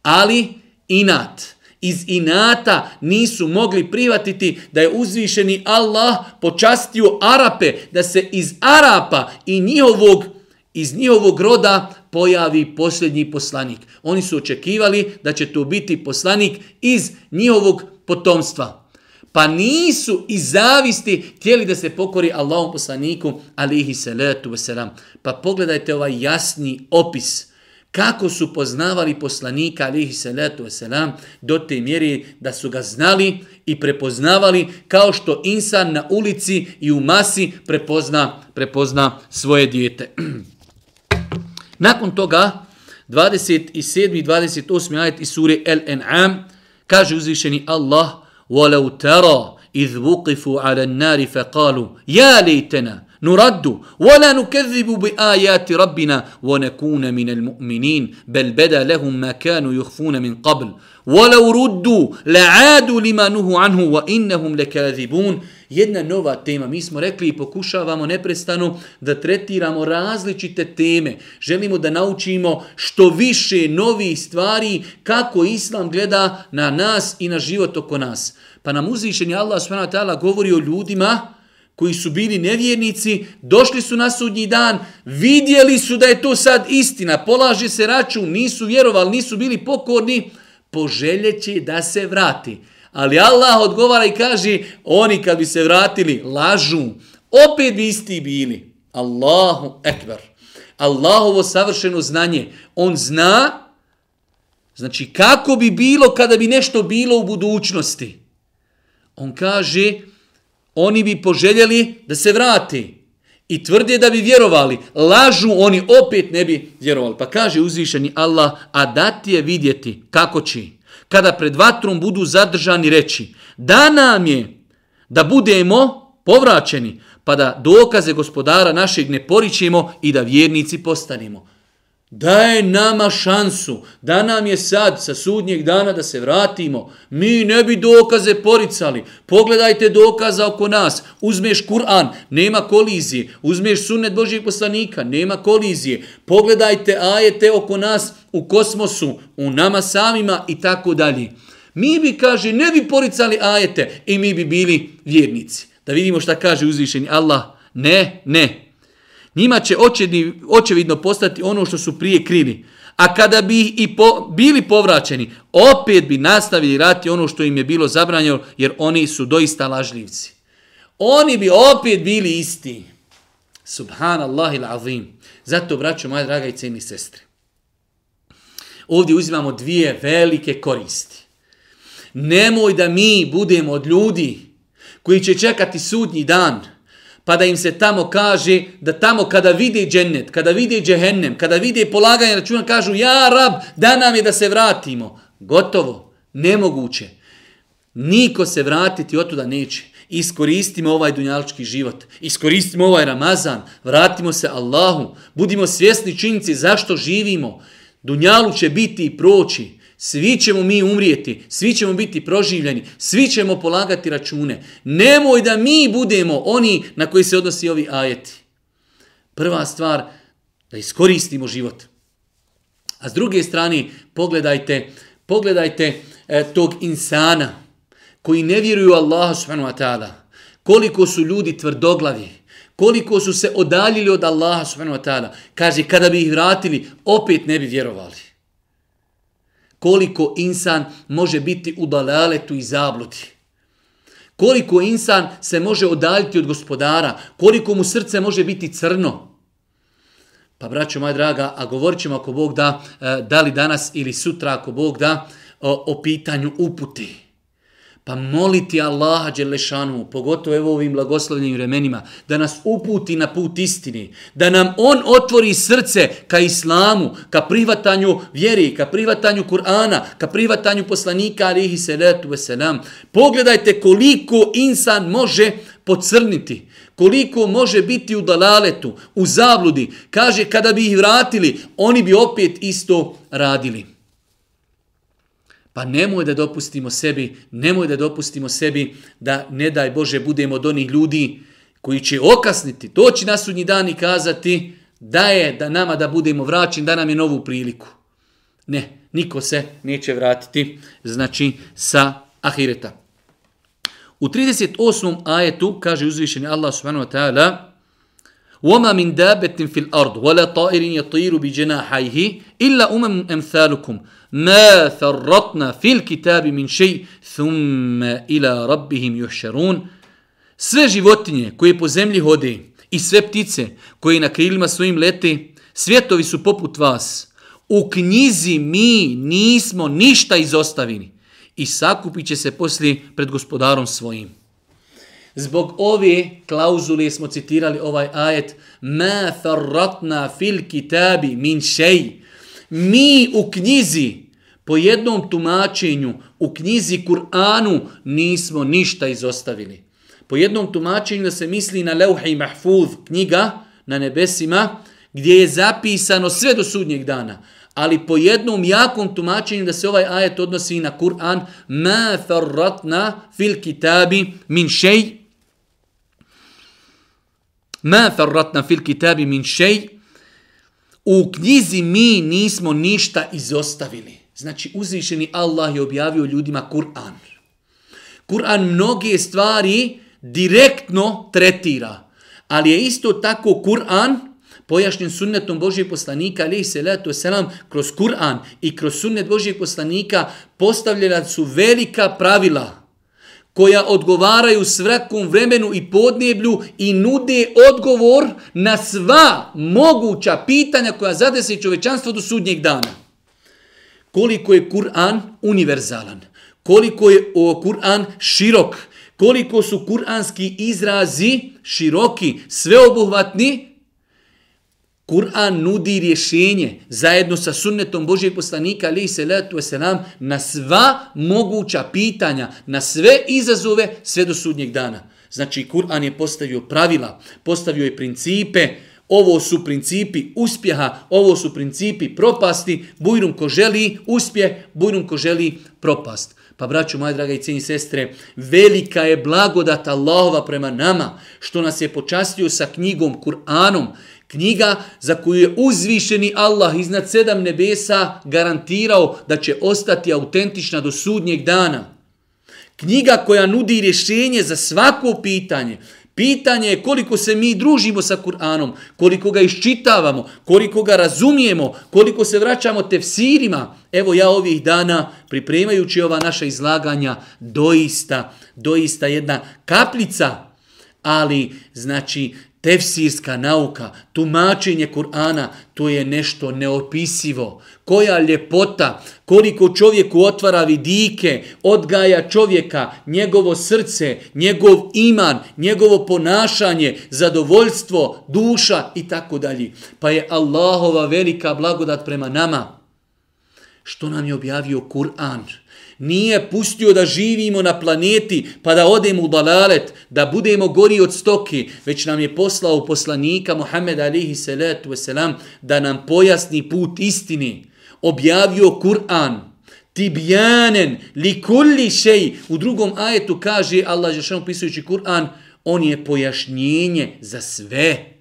Ali inat. Iz inata nisu mogli privatiti da je uzvišeni Allah počastio Arape, da se iz Arapa i njihovog, iz njihovog roda pojavi posljednji poslanik. Oni su očekivali da će to biti poslanik iz njihovog potomstva. Pa nisu i zavisti htjeli da se pokori Allahom poslaniku, alihi salatu wasalam. Pa pogledajte ovaj jasni opis kako su poznavali poslanika, alihi salatu wasalam, do te mjeri da su ga znali i prepoznavali kao što insan na ulici i u masi prepozna, prepozna svoje dijete. Nakon toga, 27. i 28. ajet iz sure Al-An'am, kaže uzvišeni Allah, وَلَوْ تَرَى إِذْ وُقِفُوا عَلَى النَّارِ فَقَالُوا يَا لَيْتَنَا نرد ولا نكذب بآيات ربنا ونكون من المؤمنين بل بدا لهم ما كانوا يخفون من قبل ولو ردوا لعادوا لما نهوا عنه وإنهم لكاذبون jedna nova tema. Mi smo rekli i pokušavamo neprestano da tretiramo različite teme. Želimo da naučimo što više novih stvari kako Islam gleda na nas i na život oko nas. Pa nam uzvišenje Allah s.w.t. govori o ljudima koji su bili nevjernici, došli su na sudnji dan, vidjeli su da je to sad istina, polaže se račun, nisu vjerovali, nisu bili pokorni, poželjeće da se vrati. Ali Allah odgovara i kaže, oni kad bi se vratili, lažu, opet bi isti bili. Allahu ekber. Allahovo savršeno znanje. On zna Znači, kako bi bilo kada bi nešto bilo u budućnosti? On kaže, oni bi poželjeli da se vrati i tvrde da bi vjerovali. Lažu, oni opet ne bi vjerovali. Pa kaže uzvišeni Allah, a dati je vidjeti kako će, kada pred vatrom budu zadržani reći, da nam je da budemo povraćeni, pa da dokaze gospodara našeg ne poričemo i da vjernici postanemo daje nama šansu, da nam je sad sa sudnjeg dana da se vratimo. Mi ne bi dokaze poricali. Pogledajte dokaza oko nas. Uzmeš Kur'an, nema kolizije. Uzmeš sunnet Božijeg poslanika, nema kolizije. Pogledajte ajete oko nas u kosmosu, u nama samima i tako dalje. Mi bi, kaže, ne bi poricali ajete i mi bi bili vjernici. Da vidimo šta kaže uzvišeni Allah. Ne, ne. Njima će očedni, očevidno postati ono što su prije krili. A kada bi i po, bili povraćeni, opet bi nastavili rati ono što im je bilo zabranjeno, jer oni su doista lažljivci. Oni bi opet bili isti. Subhanallah il azim. Zato, braćo moja draga i cijeni sestre, ovdje uzimamo dvije velike koristi. Nemoj da mi budemo od ljudi koji će čekati sudnji dan – pa da im se tamo kaže da tamo kada vide džennet, kada vide džehennem, kada vide polaganje računa, kažu ja rab, da nam je da se vratimo. Gotovo, nemoguće. Niko se vratiti od tuda neće. Iskoristimo ovaj dunjalički život. Iskoristimo ovaj Ramazan. Vratimo se Allahu. Budimo svjesni činjici zašto živimo. Dunjalu će biti i proći. Svi ćemo mi umrijeti, svi ćemo biti proživljeni, svi ćemo polagati račune. Nemoj da mi budemo oni na koji se odnosi ovi ajeti. Prva stvar, da iskoristimo život. A s druge strane, pogledajte, pogledajte e, tog insana koji ne vjeruju Allahu subhanahu wa ta'ala. Koliko su ljudi tvrdoglavi, koliko su se odaljili od Allaha subhanahu wa ta'ala. Kaže, kada bi ih vratili, opet ne bi vjerovali koliko insan može biti u dalaletu i zabludi. Koliko insan se može odaljiti od gospodara, koliko mu srce može biti crno. Pa braćo moja draga, a govorit ćemo ako Bog da, eh, da li danas ili sutra ako Bog da, o, o pitanju uputi. Pa moliti Allaha Đelešanu, pogotovo evo ovim blagoslovljenim vremenima, da nas uputi na put istini, da nam On otvori srce ka islamu, ka privatanju vjeri, ka privatanju Kur'ana, ka privatanju poslanika alihi salatu wasalam. Pogledajte koliko insan može pocrniti, koliko može biti u dalaletu, u zabludi. Kaže, kada bi ih vratili, oni bi opet isto radili. Pa nemoj da dopustimo sebi, nemoj da dopustimo sebi da ne daj Bože budemo od onih ljudi koji će okasniti, doći na sudnji dan i kazati da je da nama da budemo vraćeni, da nam je novu priliku. Ne, niko se neće vratiti, znači sa ahireta. U 38. ajetu kaže uzvišeni Allah subhanahu wa ta'ala وما من دابة في الأرض ولا طائر يطير بجناحيه إلا أمم أمثالكم ما ثرطنا في الكتاب من شيء ثم إلى ربهم يحشرون Sve životinje koje po zemlji hode i sve ptice koje na krilima svojim lete, svjetovi su poput vas. U knjizi mi nismo ništa izostavili i sakupit će se poslije pred gospodarom svojim. Zbog ove klauzule smo citirali ovaj ajet Ma farratna fil kitabi min šej. Mi u knjizi, po jednom tumačenju, u knjizi Kur'anu nismo ništa izostavili. Po jednom tumačenju da se misli na Leuhi i Mahfuz, knjiga na nebesima, gdje je zapisano sve do sudnjeg dana. Ali po jednom jakom tumačenju da se ovaj ajet odnosi na Kur'an Ma farratna fil kitabi min šej Ma farratna fil kitabi min šej. U knjizi mi nismo ništa izostavili. Znači uzvišeni Allah je objavio ljudima Kur'an. Kur'an mnoge stvari direktno tretira. Ali je isto tako Kur'an pojašnjen sunnetom Božijeg poslanika, ali se letu selam, kroz Kur'an i kroz sunnet Božijeg poslanika postavljena su velika pravila koja odgovaraju svakom vremenu i podneblju i nude odgovor na sva moguća pitanja koja zadesi čovečanstvo do sudnjeg dana. koliko je Kur'an univerzalan, koliko je Kur'an širok, koliko su kur'anski izrazi široki, sveobuhvatni, Kur'an nudi rješenje zajedno sa sunnetom Božijeg poslanika ali se letu selam na sva moguća pitanja, na sve izazove sve do sudnjeg dana. Znači Kur'an je postavio pravila, postavio je principe, ovo su principi uspjeha, ovo su principi propasti, bujrum ko želi uspjeh, bujrum ko želi propast. Pa braću moje draga i cijeni sestre, velika je blagodat Allahova prema nama, što nas je počastio sa knjigom Kur'anom, knjiga za koju je uzvišeni Allah iznad sedam nebesa garantirao da će ostati autentična do sudnjeg dana. Knjiga koja nudi rješenje za svako pitanje, Pitanje je koliko se mi družimo sa Kur'anom, koliko ga iščitavamo, koliko ga razumijemo, koliko se vraćamo tefsirima. Evo ja ovih dana, pripremajući ova naša izlaganja, doista, doista jedna kaplica, ali znači Tefsirska nauka, tumačenje Kur'ana, to je nešto neopisivo. Koja ljepota, koliko čovjeku otvara vidike, odgaja čovjeka, njegovo srce, njegov iman, njegovo ponašanje, zadovoljstvo, duša i tako dalje. Pa je Allahova velika blagodat prema nama. Što nam je objavio Kur'an? Nije pustio da živimo na planeti pa da odemo u dalalet, da budemo gori od stoki, već nam je poslao poslanika Muhammed alihi salatu wasalam da nam pojasni put istini. Objavio Kur'an, tibjanen li kulli šej. U drugom ajetu kaže Allah, žešan upisujući Kur'an, on je pojašnjenje za sve.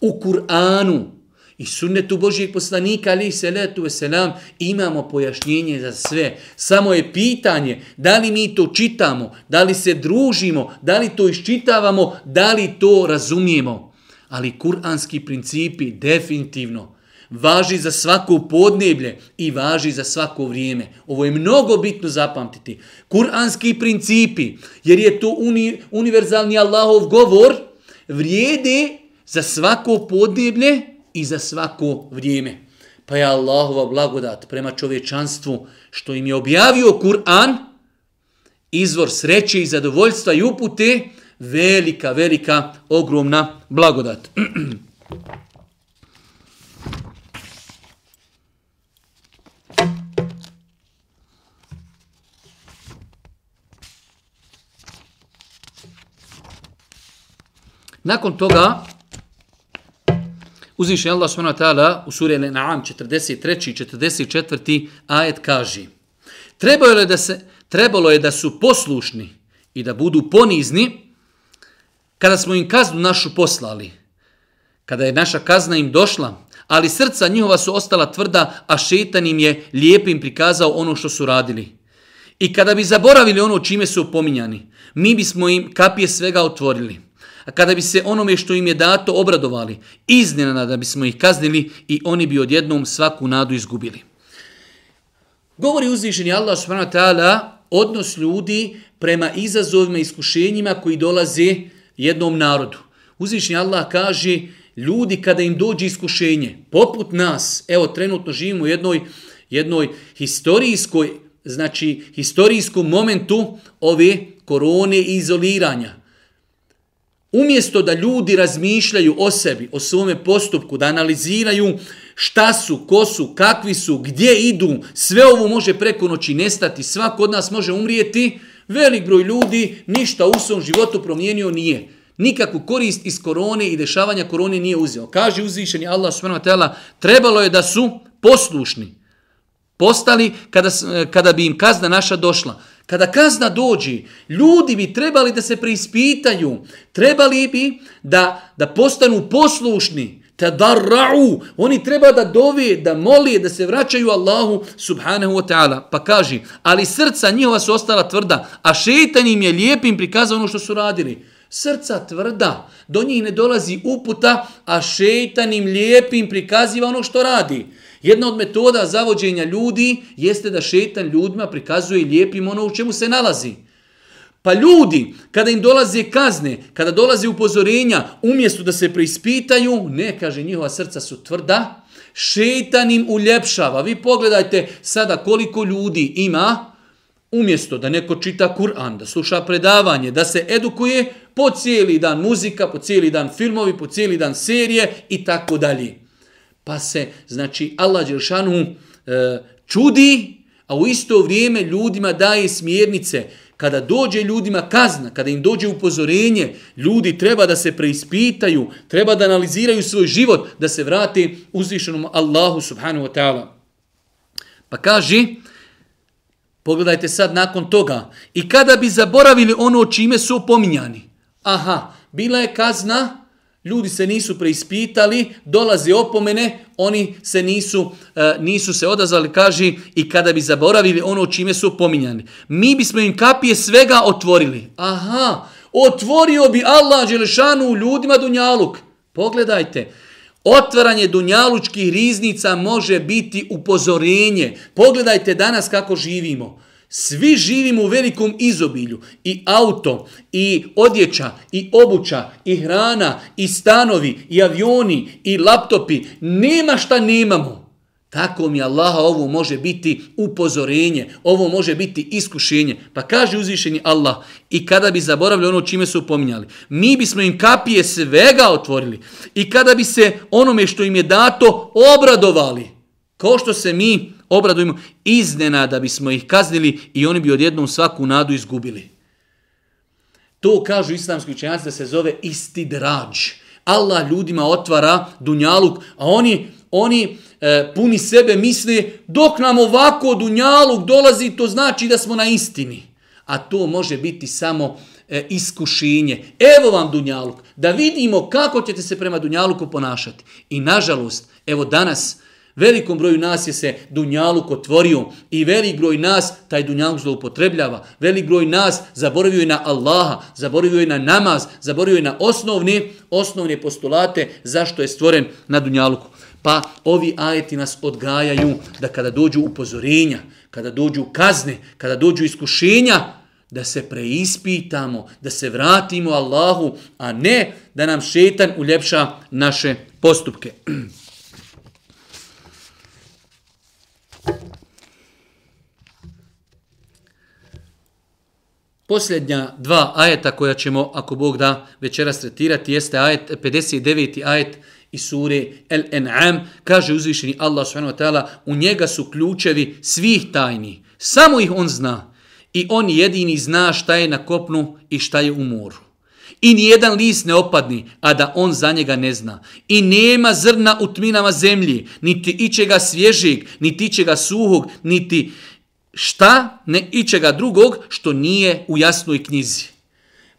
U Kur'anu, I sunnetu Božijeg poslanika, ali se letu veselam, imamo pojašnjenje za sve. Samo je pitanje da li mi to čitamo, da li se družimo, da li to iščitavamo, da li to razumijemo. Ali kuranski principi definitivno važi za svako podneblje i važi za svako vrijeme. Ovo je mnogo bitno zapamtiti. Kuranski principi, jer je to uni, univerzalni Allahov govor, vrijede za svako podneblje i za svako vrijeme. Pa je Allahova blagodat prema čovječanstvu što im je objavio Kur'an, izvor sreće i zadovoljstva i upute, velika, velika, ogromna blagodat. Nakon toga, Uzvišen Allah subhanahu wa ta'ala u suri Al-An'am 43. i 44. ajet kaže Trebalo je, da se, trebalo je da su poslušni i da budu ponizni kada smo im kaznu našu poslali. Kada je naša kazna im došla, ali srca njihova su ostala tvrda, a šetan im je lijepim prikazao ono što su radili. I kada bi zaboravili ono čime su opominjani, mi bismo im kapije svega otvorili. A kada bi se onome što im je dato obradovali, iznenada da bismo ih kaznili i oni bi odjednom svaku nadu izgubili. Govori uzvišeni Allah subhanahu wa ta'ala odnos ljudi prema izazovima i iskušenjima koji dolaze jednom narodu. Uzvišeni Allah kaže ljudi kada im dođe iskušenje, poput nas, evo trenutno živimo u jednoj, jednoj historijskoj, znači historijskom momentu ove korone i izoliranja. Umjesto da ljudi razmišljaju o sebi, o svome postupku, da analiziraju šta su, ko su, kakvi su, gdje idu, sve ovo može preko noći nestati, svak od nas može umrijeti, velik broj ljudi ništa u svom životu promijenio nije. Nikakvu korist iz korone i dešavanja korone nije uzeo. Kaže uzvišeni Allah s.w.t. trebalo je da su poslušni. Postali kada, eh, kada bi im kazna naša došla. Kada kazna dođi, ljudi bi trebali da se preispitaju, trebali bi da, da postanu poslušni, da darra'u, oni treba da dove, da moli, da se vraćaju Allahu subhanahu wa ta'ala. Pa kaži, ali srca njihova su ostala tvrda, a šeitan im je lijepim prikazao ono što su radili. Srca tvrda, do njih ne dolazi uputa, a šeitanim lijepim prikaziva ono što radi. Jedna od metoda zavođenja ljudi jeste da šetan ljudima prikazuje lijepim ono u čemu se nalazi. Pa ljudi, kada im dolaze kazne, kada dolaze upozorenja, umjesto da se preispitaju, ne, kaže, njihova srca su tvrda, šetan im uljepšava. Vi pogledajte sada koliko ljudi ima, umjesto da neko čita Kur'an, da sluša predavanje, da se edukuje po cijeli dan muzika, po cijeli dan filmovi, po cijeli dan serije i tako dalje. Pa se, znači, Allah Đelšanu e, čudi, a u isto vrijeme ljudima daje smjernice. Kada dođe ljudima kazna, kada im dođe upozorenje, ljudi treba da se preispitaju, treba da analiziraju svoj život, da se vrate uzvišenom Allahu subhanahu wa ta'ala. Pa kaže, pogledajte sad nakon toga, i kada bi zaboravili ono čime su opominjani, aha, bila je kazna, ljudi se nisu preispitali, dolaze opomene, oni se nisu, e, nisu se odazvali, kaže, i kada bi zaboravili ono čime su pominjani. Mi bismo im kapije svega otvorili. Aha, otvorio bi Allah Đelešanu ljudima Dunjaluk. Pogledajte, otvaranje Dunjalučkih riznica može biti upozorenje. Pogledajte danas kako živimo. Svi živimo u velikom izobilju. I auto, i odjeća, i obuća, i hrana, i stanovi, i avioni, i laptopi. Nema šta nemamo. Tako mi Allaha ovo može biti upozorenje, ovo može biti iskušenje. Pa kaže uzvišeni Allah, i kada bi zaboravili ono čime su pominjali, mi bismo im kapije svega otvorili. I kada bi se onome što im je dato obradovali, kao što se mi obradujemo, iznenada bismo ih kaznili i oni bi odjednom svaku nadu izgubili. To kažu islamski učenjaci da se zove istidrađ. Allah ljudima otvara dunjaluk, a oni, oni e, puni sebe misle dok nam ovako dunjaluk dolazi, to znači da smo na istini. A to može biti samo e, iskušenje. Evo vam dunjaluk, da vidimo kako ćete se prema dunjaluku ponašati. I nažalost, evo danas, Velikom broju nas je se Dunjaluk otvorio i velik broj nas taj Dunjaluk zloupotrebljava. Velik broj nas zaboravio je na Allaha, zaboravio je na namaz, zaboravio je na osnovne, osnovne postulate zašto je stvoren na Dunjaluku. Pa ovi ajeti nas odgajaju da kada dođu upozorenja, kada dođu kazne, kada dođu iskušenja, da se preispitamo, da se vratimo Allahu, a ne da nam šetan uljepša naše postupke. Posljednja dva ajeta koja ćemo, ako Bog da, večeras tretirati, jeste ajet 59. ajet iz sure El-En'am. Kaže uzvišeni Allah s.w.t. U njega su ključevi svih tajni. Samo ih on zna. I on jedini zna šta je na kopnu i šta je u moru. I nijedan list ne opadni, a da on za njega ne zna. I nema zrna u tminama zemlji, niti ičega svježeg, niti ičega suhog, niti šta ne ičega drugog što nije u jasnoj knjizi.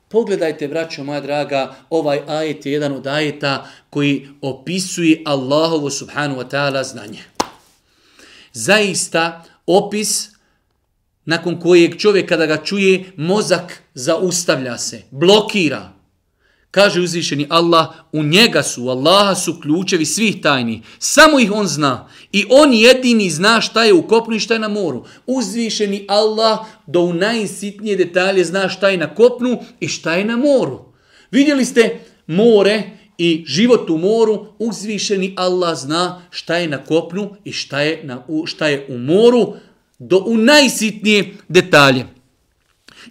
Pogledajte, braćo moja draga, ovaj ajet je jedan od ajeta koji opisuje Allahovo subhanu wa ta'ala znanje. Zaista opis nakon kojeg čovjek kada ga čuje, mozak zaustavlja se, blokira. Kaže uzvišeni Allah, u njega su, u Allaha su ključevi svih tajni. Samo ih on zna. I on jedini zna šta je u kopnu i šta je na moru. Uzvišeni Allah do u najsitnije detalje zna šta je na kopnu i šta je na moru. Vidjeli ste more i život u moru, uzvišeni Allah zna šta je na kopnu i šta je, na, šta je u moru do u najsitnije detalje.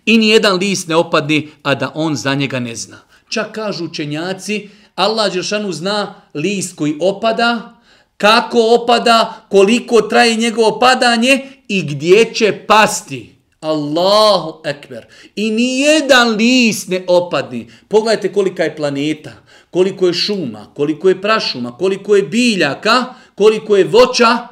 I nijedan list ne opadne, a da on za njega ne zna. Čak kažu učenjaci, Allah Đeršanu zna list koji opada, kako opada, koliko traje njegovo padanje i gdje će pasti. Allahu ekber. I ni jedan list ne opadni. Pogledajte kolika je planeta, koliko je šuma, koliko je prašuma, koliko je biljaka, koliko je voća,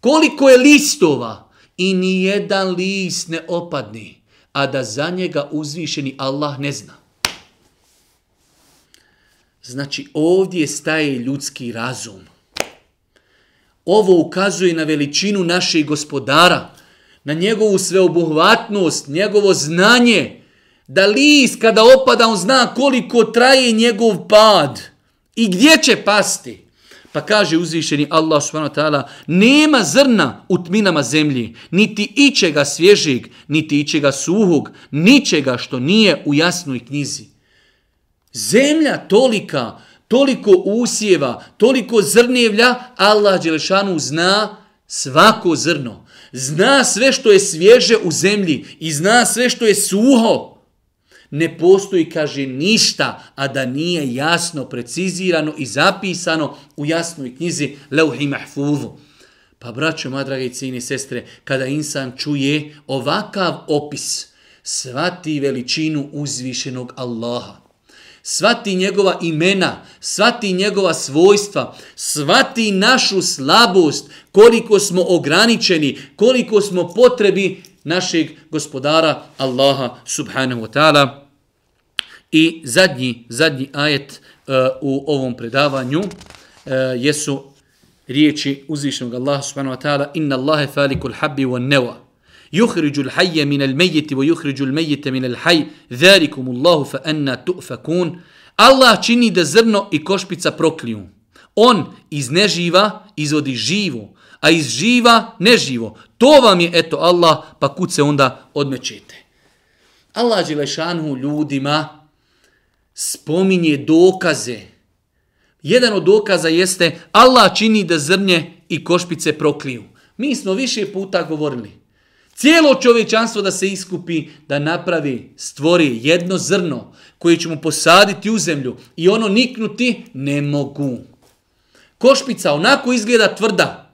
koliko je listova. I ni jedan list ne opadni, a da za njega uzvišeni Allah ne zna. Znači ovdje staje ljudski razum. Ovo ukazuje na veličinu našeg gospodara, na njegovu sveobuhvatnost, njegovo znanje, da lis kada opada on zna koliko traje njegov pad i gdje će pasti. Pa kaže uzvišeni Allah subhanahu wa ta'ala, nema zrna u tminama zemlji, niti ičega svježeg, niti ičega suhog, ničega što nije u jasnoj knjizi. Zemlja tolika, toliko usjeva, toliko zrnjevlja, Allah Đelešanu zna svako zrno. Zna sve što je svježe u zemlji i zna sve što je suho. Ne postoji, kaže, ništa, a da nije jasno, precizirano i zapisano u jasnoj knjizi Leuhi Mahfuvu. Pa, braćo, moja dragi cijini sestre, kada insan čuje ovakav opis, svati veličinu uzvišenog Allaha svati njegova imena, svati njegova svojstva, svati našu slabost, koliko smo ograničeni, koliko smo potrebi našeg gospodara Allaha subhanahu wa ta'ala. I zadnji, zadnji ajet uh, u ovom predavanju uh, jesu riječi uzvišenog Allaha subhanahu wa ta'ala Inna Allahe falikul habbi wa neva يخرج الحي من الميت ويخرج الميت من الحي ذلكم الله فأنا تؤفكون Allah čini da zrno i košpica prokliju. On iz neživa izvodi živo, a iz živa neživo. To vam je, eto, Allah, pa kud se onda odmećete. Allah Đelešanu ljudima spominje dokaze. Jedan od dokaza jeste Allah čini da zrnje i košpice prokliju. Mi smo više puta govorili. Cijelo čovječanstvo da se iskupi, da napravi, stvori jedno zrno koje ćemo posaditi u zemlju i ono niknuti, ne mogu. Košpica onako izgleda tvrda.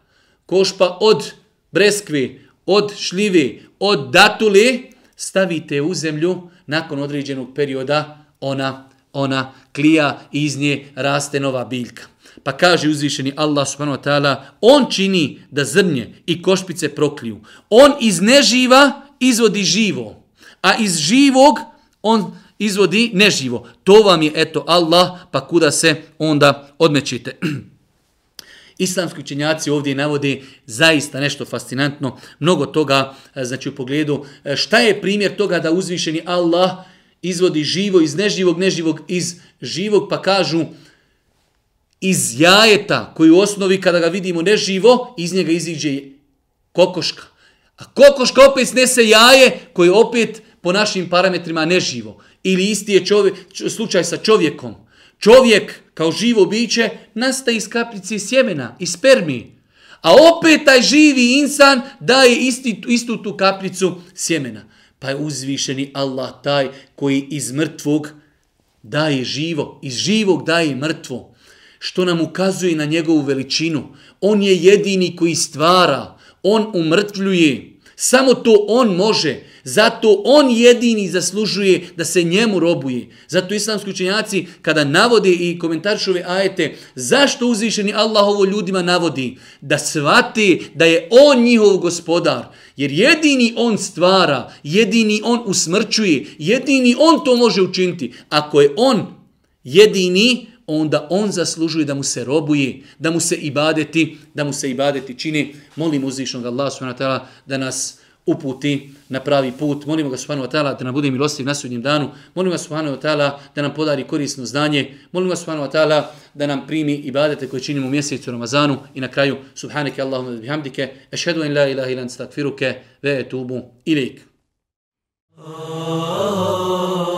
Košpa od breskve, od šljive, od datuli, stavite u zemlju, nakon određenog perioda ona, ona klija i iz nje raste nova biljka. Pa kaže uzvišeni Allah subhanahu wa ta'ala, on čini da zrnje i košpice prokliju. On iz neživa izvodi živo, a iz živog on izvodi neživo. To vam je eto Allah, pa kuda se onda odmećite. Islamski učenjaci ovdje navode zaista nešto fascinantno, mnogo toga, e, znači u pogledu, e, šta je primjer toga da uzvišeni Allah izvodi živo iz neživog, neživog iz živog, pa kažu, iz jajeta koji u osnovi kada ga vidimo neživo, iz njega iziđe kokoška. A kokoška opet snese jaje koje opet po našim parametrima neživo. Ili isti je čovjek, slučaj sa čovjekom. Čovjek kao živo biće nastaje iz kapljice sjemena, iz spermi. A opet taj živi insan daje isti, istu tu kapljicu sjemena. Pa je uzvišeni Allah taj koji iz mrtvog daje živo, iz živog daje mrtvo što nam ukazuje na njegovu veličinu. On je jedini koji stvara, on umrtvljuje. Samo to on može. Zato on jedini zaslužuje da se njemu robuje. Zato islamski učenjaci kada navode i komentaršove ajete, zašto uzvišeni Allah ovo ljudima navodi? Da svate da je on njihov gospodar. Jer jedini on stvara, jedini on usmrćuje, jedini on to može učiniti. Ako je on jedini, onda on zaslužuje da mu se robuje, da mu se ibadeti, da mu se ibadeti čini. Molim uzvišnog Allah subhanahu wa ta'ala da nas uputi na pravi put. Molimo ga subhanahu wa ta'ala da nam bude milostiv na sudnjem danu. Molimo ga subhanahu wa ta'ala da nam podari korisno znanje. Molimo ga subhanahu wa ta'ala da nam primi ibadete koje činimo u mjesecu Ramazanu. I na kraju, subhanake Allahumma bihamdike, ešhedu in la ilaha ilan stakfiruke, ve etubu ilik. Oh, oh, oh.